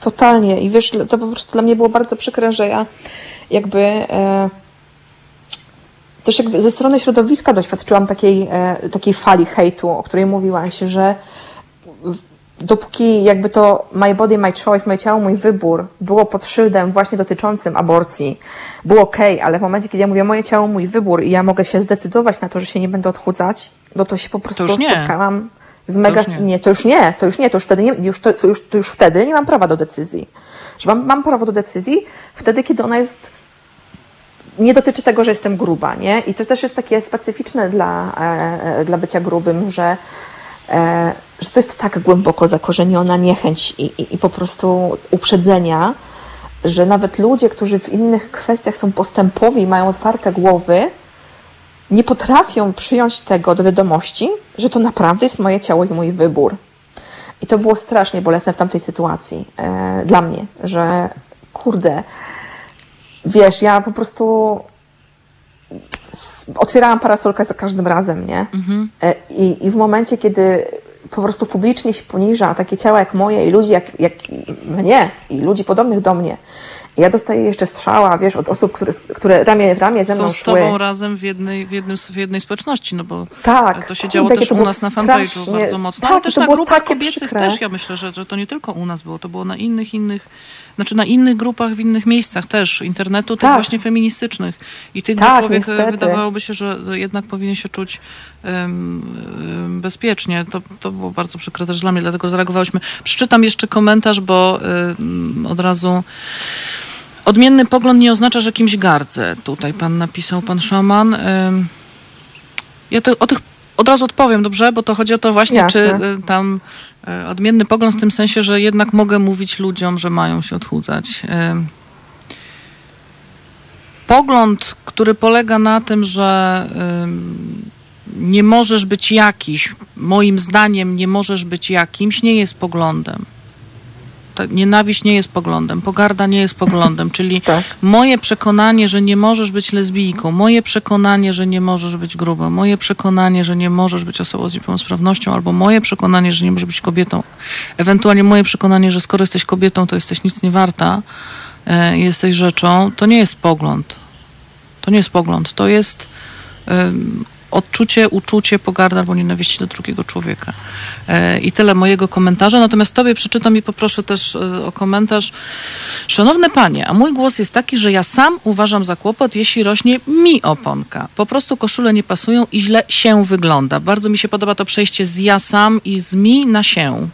Totalnie. I wiesz, to po prostu dla mnie było bardzo przykre, że ja jakby e, też jakby ze strony środowiska doświadczyłam takiej, e, takiej fali hejtu, o której mówiłaś, że dopóki jakby to my body, my choice, moje ciało, mój wybór było pod szyldem właśnie dotyczącym aborcji, było ok, ale w momencie, kiedy ja mówię moje ciało, mój wybór i ja mogę się zdecydować na to, że się nie będę odchudzać, no to się po prostu spotkałam z mega... To nie. nie. to już nie, to już nie, to już wtedy nie, już, to, już, to już wtedy nie mam prawa do decyzji. Że mam, mam prawo do decyzji wtedy, kiedy ona jest nie dotyczy tego, że jestem gruba, nie? I to też jest takie specyficzne dla, e, dla bycia grubym, że, e, że to jest tak głęboko zakorzeniona niechęć i, i, i po prostu uprzedzenia, że nawet ludzie, którzy w innych kwestiach są postępowi, mają otwarte głowy, nie potrafią przyjąć tego do wiadomości, że to naprawdę jest moje ciało i mój wybór. I to było strasznie bolesne w tamtej sytuacji e, dla mnie, że kurde, wiesz, ja po prostu otwierałam parasolkę za każdym razem, nie? Mhm. E, I, I w momencie, kiedy po prostu publicznie się poniża takie ciała jak moje i ludzi jak, jak mnie i ludzi podobnych do mnie. Ja dostaję jeszcze strzała, wiesz, od osób, które, które ramię w ramię ze mną Są z szły. tobą razem w jednej, w, jednym, w jednej społeczności, no bo Tak. to się działo też u nas na fanpage'u bardzo mocno, tak, ale też na grupach kobiecych przykre. też, ja myślę, że, że to nie tylko u nas było, to było na innych, innych, znaczy na innych grupach, w innych miejscach też, internetu, tych Tak. właśnie feministycznych i tych, gdzie Tak, człowiek e, niestety. wydawałoby się, że jednak powinien się czuć em, bezpiecznie. To, to było bardzo przykre też dla mnie, dlatego zareagowałyśmy. Przeczytam jeszcze komentarz, bo em, od razu Odmienny pogląd nie oznacza, że kimś gardzę. Tutaj pan napisał, pan szaman. Ja to, o tych od razu odpowiem, dobrze? Bo to chodzi o to właśnie, Jasne. czy tam y, odmienny pogląd w tym sensie, że jednak mogę mówić ludziom, że mają się odchudzać. Pogląd, który polega na tym, że nie możesz być jakiś, moim zdaniem nie możesz być jakimś, nie jest poglądem. Nienawiść nie jest poglądem, pogarda nie jest poglądem, czyli Tak. moje przekonanie, że nie możesz być lesbijką, moje przekonanie, że nie możesz być gruba, moje przekonanie, że nie możesz być osobą z niepełnosprawnością, albo moje przekonanie, że nie możesz być kobietą, ewentualnie moje przekonanie, że skoro jesteś kobietą, to jesteś nic nie warta, e, jesteś rzeczą, to nie jest pogląd. To nie jest pogląd, to jest em, odczucie, uczucie, pogarda albo nienawiści do drugiego człowieka. E, I tyle mojego komentarza. Natomiast tobie przeczytam i poproszę też e, o komentarz. Szanowne panie, a mój głos jest taki, że ja sam uważam za kłopot, jeśli rośnie mi oponka. Po prostu koszule nie pasują i źle się wygląda. Bardzo mi się podoba to przejście z ja sam i z mi na się.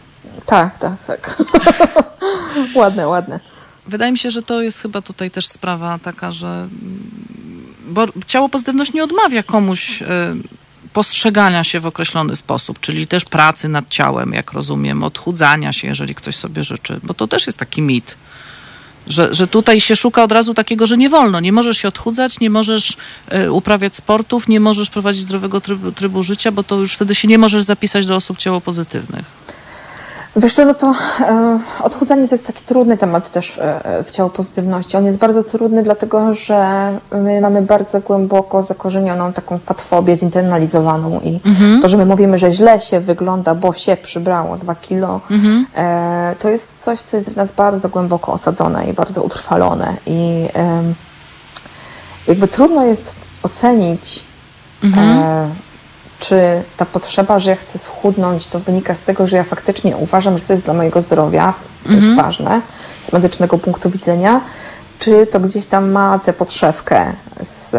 Tak, tak, tak. ładne, ładne. Wydaje mi się, że to jest chyba tutaj też sprawa taka, że. mm, Bo ciało pozytywność nie odmawia komuś y, postrzegania się w określony sposób, czyli też pracy nad ciałem, jak rozumiem, odchudzania się, jeżeli ktoś sobie życzy, bo to też jest taki mit. Że, że tutaj się szuka od razu takiego, że nie wolno. Nie możesz się odchudzać, nie możesz y, uprawiać sportów, nie możesz prowadzić zdrowego trybu, trybu życia, bo to już wtedy się nie możesz zapisać do osób ciało pozytywnych. Wiesz co, no to e, odchudzanie to jest taki trudny temat też e, w ciało pozytywności. On jest bardzo trudny, dlatego że my mamy bardzo głęboko zakorzenioną taką fatfobię zinternalizowaną i to, że my mówimy, że źle się wygląda, bo się przybrało dwa kilo, e, to jest coś, co jest w nas bardzo głęboko osadzone i bardzo utrwalone. I jakby trudno jest ocenić e, czy ta potrzeba, że ja chcę schudnąć, to wynika z tego, że ja faktycznie uważam, że to jest dla mojego zdrowia, to jest ważne z medycznego punktu widzenia, czy to gdzieś tam ma tę podszewkę z,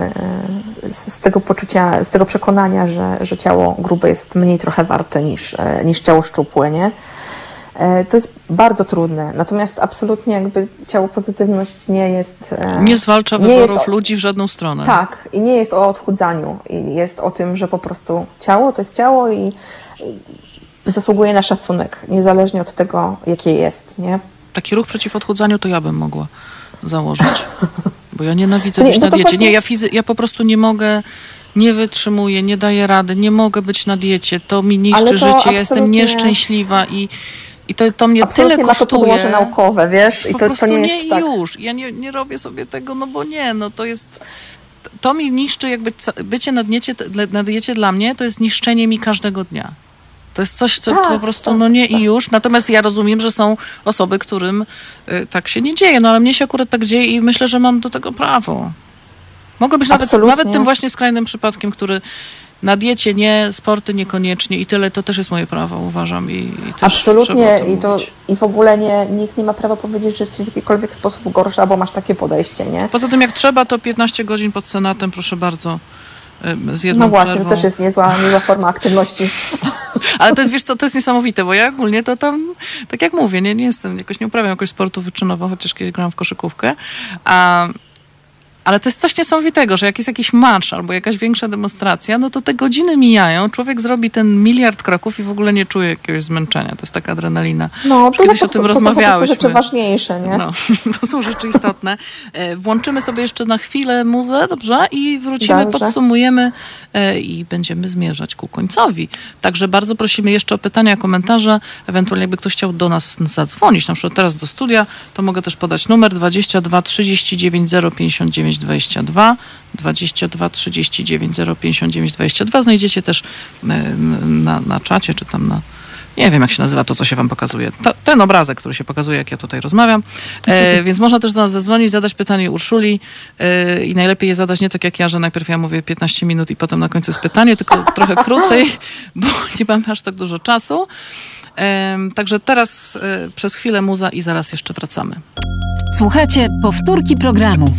z, z tego poczucia, z tego przekonania, że, że ciało grube jest mniej trochę warte niż, e, niż ciało szczupłe, nie? E, To jest bardzo trudne, natomiast absolutnie jakby ciało pozytywność nie jest... e, Nie zwalcza nie wyborów o- ludzi w żadną stronę. tak, i nie jest o odchudzaniu. I jest o tym, że po prostu ciało to jest ciało i, i zasługuje na szacunek, niezależnie od tego, jakie jest, nie? Taki ruch przeciw odchudzaniu to ja bym mogła założyć. Bo ja nienawidzę nie, być no na diecie. właśnie- Nie, ja, fizy- ja po prostu nie mogę, nie wytrzymuję, nie daję rady, nie mogę być na diecie. To mi niszczy to życie, ja jestem nieszczęśliwa i, i to, to mnie Absolutnie tyle ma to kosztuje. podłoże naukowe, wiesz? I po to, prostu to nie nie jest i tak. już. Ja nie, nie robię sobie tego, no bo nie, no to jest... To mi niszczy, jakby bycie na diecie, na diecie dla mnie to jest niszczenie mi każdego dnia. To jest coś, co Tak, po prostu, tak, no nie i już. Natomiast ja rozumiem, że są osoby, którym y, tak się nie dzieje, no ale mnie się akurat tak dzieje i myślę, że mam do tego prawo. Mogę być nawet, nawet tym właśnie skrajnym przypadkiem, który na diecie nie, sporty niekoniecznie i tyle, to też jest moje prawo, uważam. I, i Absolutnie i, to, mówić. i w ogóle nie, nikt nie ma prawa powiedzieć, że ci w jakikolwiek sposób gorsza, bo masz takie podejście, nie? Poza tym jak trzeba, to 15 godzin pod Senatem, proszę bardzo, z jedną No właśnie, przerwą. to też jest niezła, niezła forma aktywności. Ale to jest, wiesz co, to jest niesamowite, bo ja ogólnie to tam, tak jak mówię, nie, nie jestem, jakoś nie uprawiam jakoś sportu wyczynowo, chociaż kiedyś grałam w koszykówkę, a, ale to jest coś niesamowitego, że jak jest jakiś match albo jakaś większa demonstracja, no to te godziny mijają, człowiek zrobi ten miliard kroków i w ogóle nie czuje jakiegoś zmęczenia. To jest taka adrenalina. No, to, kiedyś to, o tym to, to są rozmawiałyśmy. rzeczy ważniejsze, nie? No, to są rzeczy istotne. E, Włączymy sobie jeszcze na chwilę muzę, dobrze? I wrócimy, Dobrze. podsumujemy e, i będziemy zmierzać ku końcowi. Także bardzo prosimy jeszcze o pytania, komentarze. Ewentualnie jakby ktoś chciał do nas zadzwonić, na przykład teraz do studia, to mogę też podać numer 22 39 059 22 22 39 059 22. Znajdziecie też e, na, na czacie, czy tam na Nie wiem, jak się nazywa to, co się wam pokazuje. To, ten obrazek, który się pokazuje, jak ja tutaj rozmawiam. E, więc można też do nas zadzwonić, zadać pytanie Urszuli e, i najlepiej je zadać nie tak jak ja, że najpierw ja mówię 15 minut i potem na końcu jest pytanie, tylko trochę krócej, bo nie mam aż tak dużo czasu. E, także teraz e, przez chwilę muza i zaraz jeszcze wracamy. Słuchajcie powtórki programu.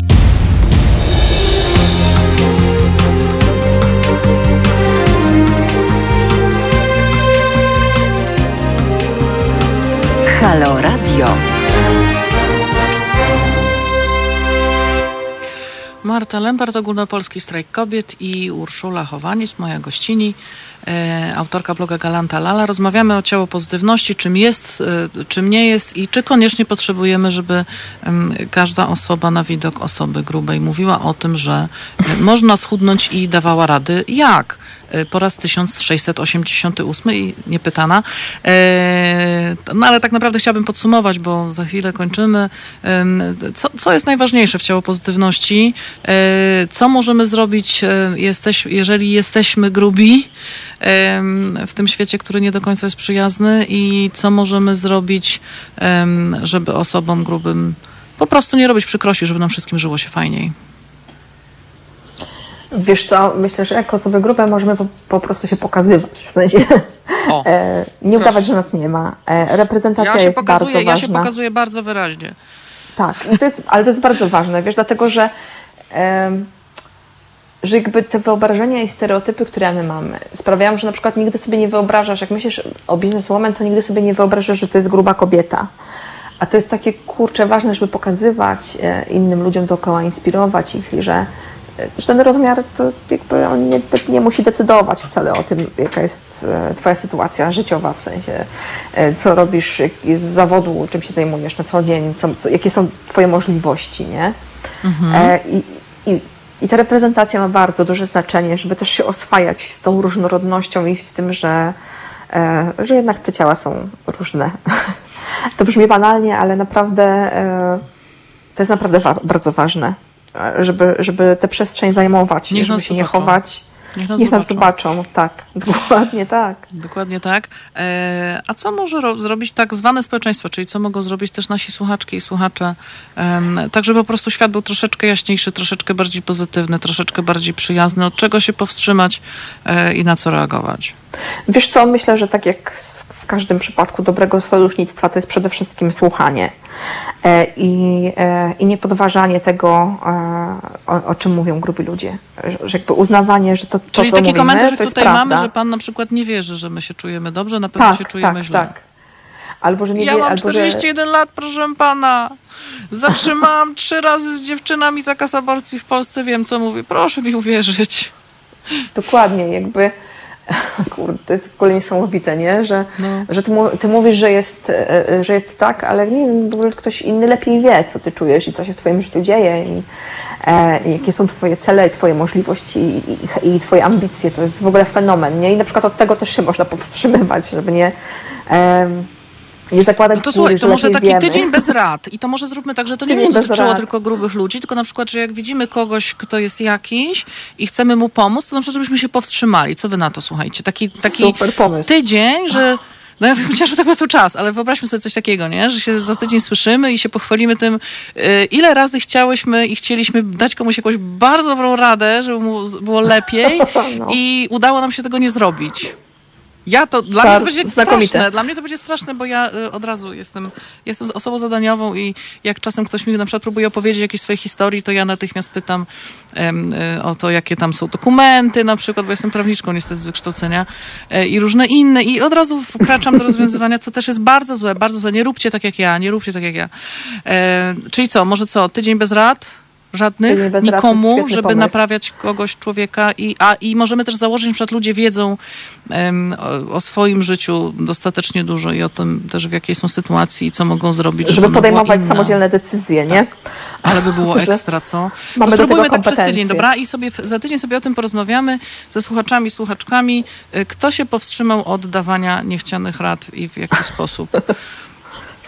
Halo Radio. Marta Lempart, Ogólnopolski Strajk Kobiet i Urszula Chowaniec, moja gościni, e, autorka bloga Galanta Lala. Rozmawiamy o ciało pozytywności, czym jest, e, czym nie jest i czy koniecznie potrzebujemy, żeby em, każda osoba na widok osoby grubej mówiła o tym, że e, można schudnąć i dawała rady. Jak? E, Po raz 1688 i niepytana. E, No ale tak naprawdę chciałabym podsumować, bo za chwilę kończymy. Co, co jest najważniejsze w ciało pozytywności? E, Co możemy zrobić, jesteś, jeżeli jesteśmy grubi w tym świecie, który nie do końca jest przyjazny i co możemy zrobić, żeby osobom grubym po prostu nie robić przykrości, żeby nam wszystkim żyło się fajniej. Wiesz co, myślę, że jako osoby grube możemy po, po prostu się pokazywać, w sensie O, e, nie udawać, że nas nie ma. E, reprezentacja ja jest pokazuję, bardzo ja się ważna. pokazuję bardzo wyraźnie. Tak, to jest, ale to jest bardzo ważne, wiesz, dlatego że, em, że jakby te wyobrażenia i stereotypy, które my mamy, sprawiają, że na przykład nigdy sobie nie wyobrażasz, jak myślisz o bizneswoman, to nigdy sobie nie wyobrażasz, że to jest gruba kobieta. A to jest takie kurcze ważne, żeby pokazywać e, innym ludziom dookoła, inspirować ich e, że ten rozmiar to jakby on nie, nie musi decydować wcale o tym, jaka jest e, Twoja sytuacja życiowa, w sensie e, co robisz z zawodu, czym się zajmujesz na co dzień, co, co, jakie są Twoje możliwości, nie? E, i, i, I ta reprezentacja ma bardzo duże znaczenie, żeby też się oswajać z tą różnorodnością i z tym, że, że jednak te ciała są różne. To brzmi banalnie, ale naprawdę to jest naprawdę wa- bardzo ważne, żeby, żeby tę przestrzeń zajmować, Niech żeby się nie zobaczą. chować. Niech nas Niech nas zobaczą. zobaczą, tak, dokładnie tak. Dokładnie tak. E, a co może ro- zrobić tak zwane społeczeństwo, czyli co mogą zrobić też nasi słuchaczki i słuchacze, em, tak żeby po prostu świat był troszeczkę jaśniejszy, troszeczkę bardziej pozytywny, troszeczkę bardziej przyjazny, od czego się powstrzymać e, i na co reagować? Wiesz co, myślę, że tak jak w każdym przypadku dobrego sojusznictwa, to jest przede wszystkim słuchanie e, i, e, i niepodważanie tego, e, o, o czym mówią grubi ludzie. Że, jakby uznawanie, że to, to Czyli co taki mówimy, komentarz, jak tutaj prawda. mamy, że pan na przykład nie wierzy, że my się czujemy dobrze, na pewno tak, się czujemy tak, źle. tak. Albo, że nie Ja wie, mam albo, że... 41 lat, proszę pana. Zatrzymałam trzy razy z dziewczynami zakaz aborcji w Polsce, wiem co mówię. Proszę mi uwierzyć. Dokładnie, jakby kurde, to jest w ogóle niesamowite, nie? Że, No. że ty, ty mówisz, że jest, e, e, że jest tak, ale nie wiem, w ogóle ktoś inny lepiej wie, co ty czujesz i co się w twoim życiu dzieje i, e, i jakie są twoje cele, twoje możliwości i, i, i twoje ambicje. To jest w ogóle fenomen, nie? I na przykład od tego też się można powstrzymywać, żeby nie, em, nie zakładać No to słuchaj, że to może taki wiemy. tydzień bez rad. I to może zróbmy tak, że to nie Tydzień będzie dotyczyło rad. tylko grubych ludzi, tylko na przykład, że jak widzimy kogoś, kto jest jakiś i chcemy mu pomóc, to na przykład, żebyśmy się powstrzymali. Co wy na to, słuchajcie? Taki, taki tydzień, że... No ja wiem, chociaż tak jest czas, ale wyobraźmy sobie coś takiego, nie? Że się za tydzień słyszymy i się pochwalimy tym, y, ile razy chciałyśmy i chcieliśmy dać komuś jakąś bardzo dobrą radę, żeby mu było lepiej No. i udało nam się tego nie zrobić. Ja to, dla mnie to będzie znakomite. straszne, dla mnie to będzie straszne, bo ja y, od razu jestem, jestem osobą zadaniową i jak czasem ktoś mi na przykład próbuje opowiedzieć jakieś swojej historii, to ja natychmiast pytam y, o to, jakie tam są dokumenty na przykład, bo jestem prawniczką niestety z wykształcenia y, i różne inne i od razu wkraczam do rozwiązywania, co też jest bardzo złe, bardzo złe. Nie róbcie tak jak ja, nie róbcie tak jak ja. E, czyli co, może co, tydzień bez rad? Żadnych? Nikomu, żeby pomysł. naprawiać kogoś, człowieka i, a, i możemy też założyć, że ludzie wiedzą em, o, o swoim życiu dostatecznie dużo i o tym też w jakiej są sytuacji i co mogą zrobić, żeby, Żeby podejmować samodzielne decyzje, nie? Ale by było ekstra, co? To mamy spróbujmy tak przez tydzień, dobra? I sobie za tydzień sobie o tym porozmawiamy ze słuchaczami, słuchaczkami. Y, Kto się powstrzymał od dawania niechcianych rad i w jaki sposób?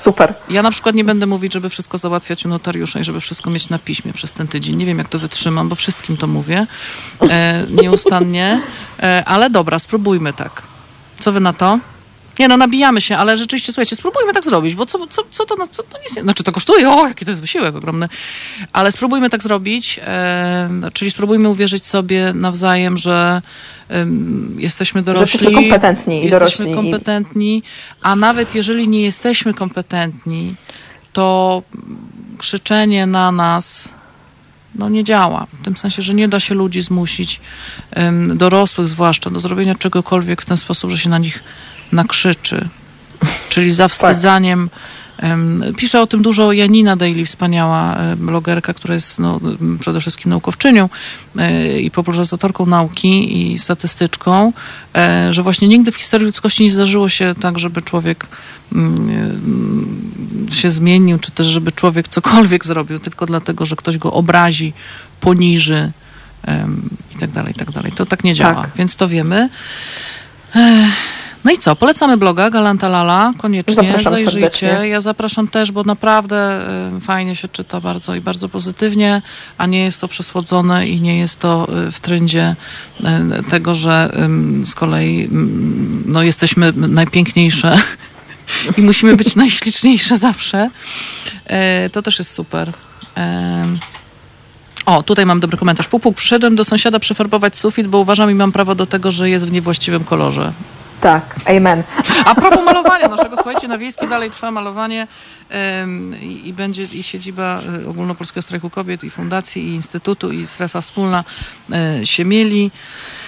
Super. Ja na przykład nie będę mówić, żeby wszystko załatwiać u notariusza i żeby wszystko mieć na piśmie przez ten tydzień. Nie wiem, jak to wytrzymam, bo wszystkim to mówię e, nieustannie. E, ale dobra, spróbujmy tak. Co wy na to? Nie no, nabijamy się, ale rzeczywiście, słuchajcie, spróbujmy tak zrobić, bo co, co, co to, no, co to nic nie... Znaczy to kosztuje, o, jaki to jest wysiłek ogromny. Ale spróbujmy tak zrobić, e, czyli spróbujmy uwierzyć sobie nawzajem, że em, jesteśmy dorośli. jesteśmy kompetentni i jesteśmy dorośli i- kompetentni, a nawet jeżeli nie jesteśmy kompetentni, to krzyczenie na nas no nie działa. W tym sensie, że nie da się ludzi zmusić, dorosłych zwłaszcza, do zrobienia czegokolwiek w ten sposób, że się na nich nakrzyczy. Czyli zawstydzaniem. em, Pisze o tym dużo Janina Daily, wspaniała e, blogerka, która jest no, przede wszystkim naukowczynią e, i popularyzatorką nauki i statystyczką, e, że właśnie nigdy w historii ludzkości nie zdarzyło się tak, żeby człowiek mm, mm, się zmienił, czy też żeby człowiek cokolwiek zrobił, tylko dlatego, że ktoś go obrazi, poniży i tak dalej, i tak dalej. To tak nie działa, Tak. więc to wiemy. Ech, No i co? Polecamy bloga Galanta Lala, koniecznie Zapraszam zajrzyjcie. serdecznie. Ja zapraszam też, bo naprawdę y, fajnie się czyta bardzo i bardzo pozytywnie, a nie jest to przesłodzone i nie jest to y, w trendzie y, tego, że z kolei no, jesteśmy najpiękniejsze i musimy być najśliczniejsze zawsze. To też jest super. O, tutaj mam dobry komentarz. Puk, puk, przyszedłem do sąsiada przefarbować sufit, bo uważam i mam prawo do tego, że jest w niewłaściwym kolorze. Tak, amen. A propos malowania naszego, słuchajcie, na Wiejskiej dalej trwa malowanie i, i będzie i siedziba y, Ogólnopolskiego Strajku Kobiet i Fundacji i Instytutu i strefa wspólna y, się mieli.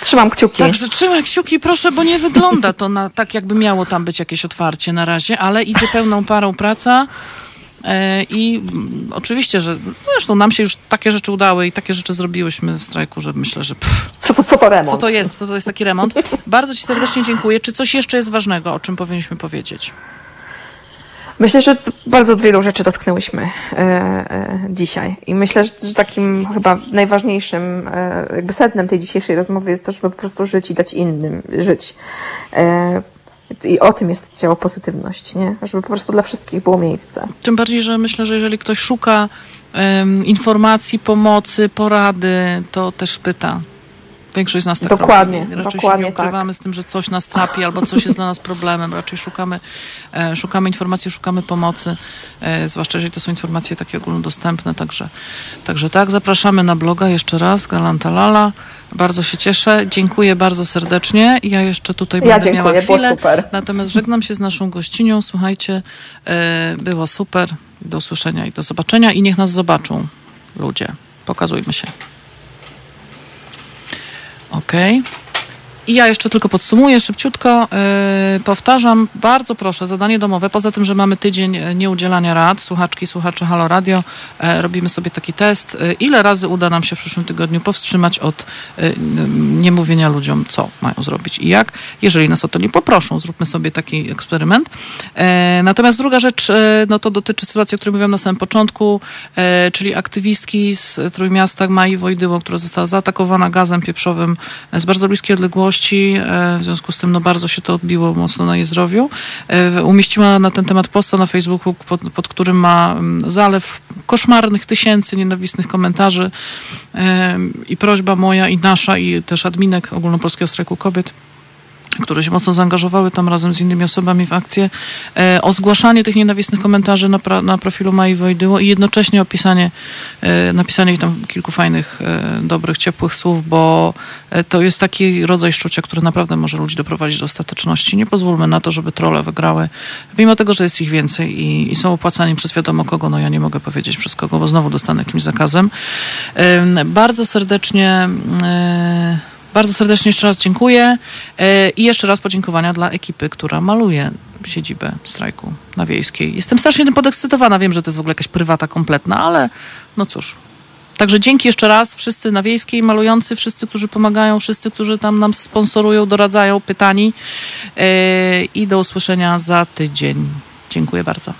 Trzymam kciuki. Także trzymaj kciuki, proszę, bo nie wygląda to na, tak, jakby miało tam być jakieś otwarcie na razie, ale idzie pełną parą praca. E, I oczywiście, że zresztą nam się już takie rzeczy udały i takie rzeczy zrobiłyśmy w strajku, że myślę, że pff, Co to, co to remont? co to jest, co to jest taki remont. Bardzo Ci serdecznie dziękuję. Czy coś jeszcze jest ważnego, o czym powinniśmy powiedzieć? Myślę, że bardzo wielu rzeczy dotknęłyśmy e, e, dzisiaj. I myślę, że, że takim chyba najważniejszym e, jakby sednem tej dzisiejszej rozmowy jest to, żeby po prostu żyć i dać innym żyć. I o tym jest ciało pozytywność, nie? Żeby po prostu dla wszystkich było miejsce. Tym bardziej, że myślę, że jeżeli ktoś szuka em, informacji, pomocy, porady, to też pyta. Większość z nas tak Dokładnie, robi. Raczej dokładnie się nie ukrywamy z tym, że coś nas trapi albo coś jest dla nas problemem. Raczej szukamy, e, szukamy informacji, szukamy pomocy, e, zwłaszcza jeżeli to są informacje takie ogólnodostępne. Także, także tak, zapraszamy na bloga jeszcze raz, Galanta Lala. Bardzo się cieszę. Dziękuję bardzo serdecznie. Ja jeszcze tutaj Ja będę miała dziękuję, było chwilę. super. Natomiast żegnam się z naszą gościnią. Słuchajcie, e, było super. Do usłyszenia i do zobaczenia. I niech nas zobaczą ludzie. Pokazujmy się. Okej. I ja jeszcze tylko podsumuję szybciutko. Yy, powtarzam, bardzo proszę, zadanie domowe. Poza tym, że mamy tydzień e, nieudzielania rad, słuchaczki, słuchacze Halo Radio, e, robimy sobie taki test. E, ile razy uda nam się w przyszłym tygodniu powstrzymać od niemówienia ludziom, co mają zrobić i jak. Jeżeli nas o to nie poproszą, zróbmy sobie taki eksperyment. Natomiast druga rzecz, no to dotyczy sytuacji, o której mówiłam na samym początku, czyli aktywistki z Trójmiasta Mai Wojdyło, która została zaatakowana gazem pieprzowym z bardzo bliskiej odległości. E, w związku z tym no, bardzo się to odbiło mocno na jej zdrowiu. E, umieściła na ten temat posta na Facebooku, pod, pod którym ma mm, zalew koszmarnych tysięcy nienawistnych komentarzy e, i prośba moja i nasza i też adminek Ogólnopolskiego Strajku Kobiet które się mocno zaangażowały tam razem z innymi osobami w akcję, e, o zgłaszanie tych nienawistnych komentarzy na, pra, na profilu Mai Wojdyło i jednocześnie opisanie, e, napisanie tam kilku fajnych, e, dobrych, ciepłych słów, bo e, to jest taki rodzaj szczucia, który naprawdę może ludzi doprowadzić do ostateczności. Nie pozwólmy na to, żeby trolle wygrały, mimo tego, że jest ich więcej i, i są opłacani przez wiadomo kogo, no ja nie mogę powiedzieć przez kogo, bo znowu dostanę jakimś zakazem. Em, Bardzo serdecznie... bardzo serdecznie jeszcze raz dziękuję E, i jeszcze raz podziękowania dla ekipy, która maluje siedzibę strajku na Wiejskiej. Jestem strasznie tym podekscytowana, wiem, że to jest w ogóle jakaś prywata kompletna, ale no cóż. Także dzięki jeszcze raz wszyscy na Wiejskiej malujący, wszyscy, którzy pomagają, wszyscy, którzy tam nam sponsorują, doradzają, pytani E, i do usłyszenia za tydzień. Dziękuję bardzo.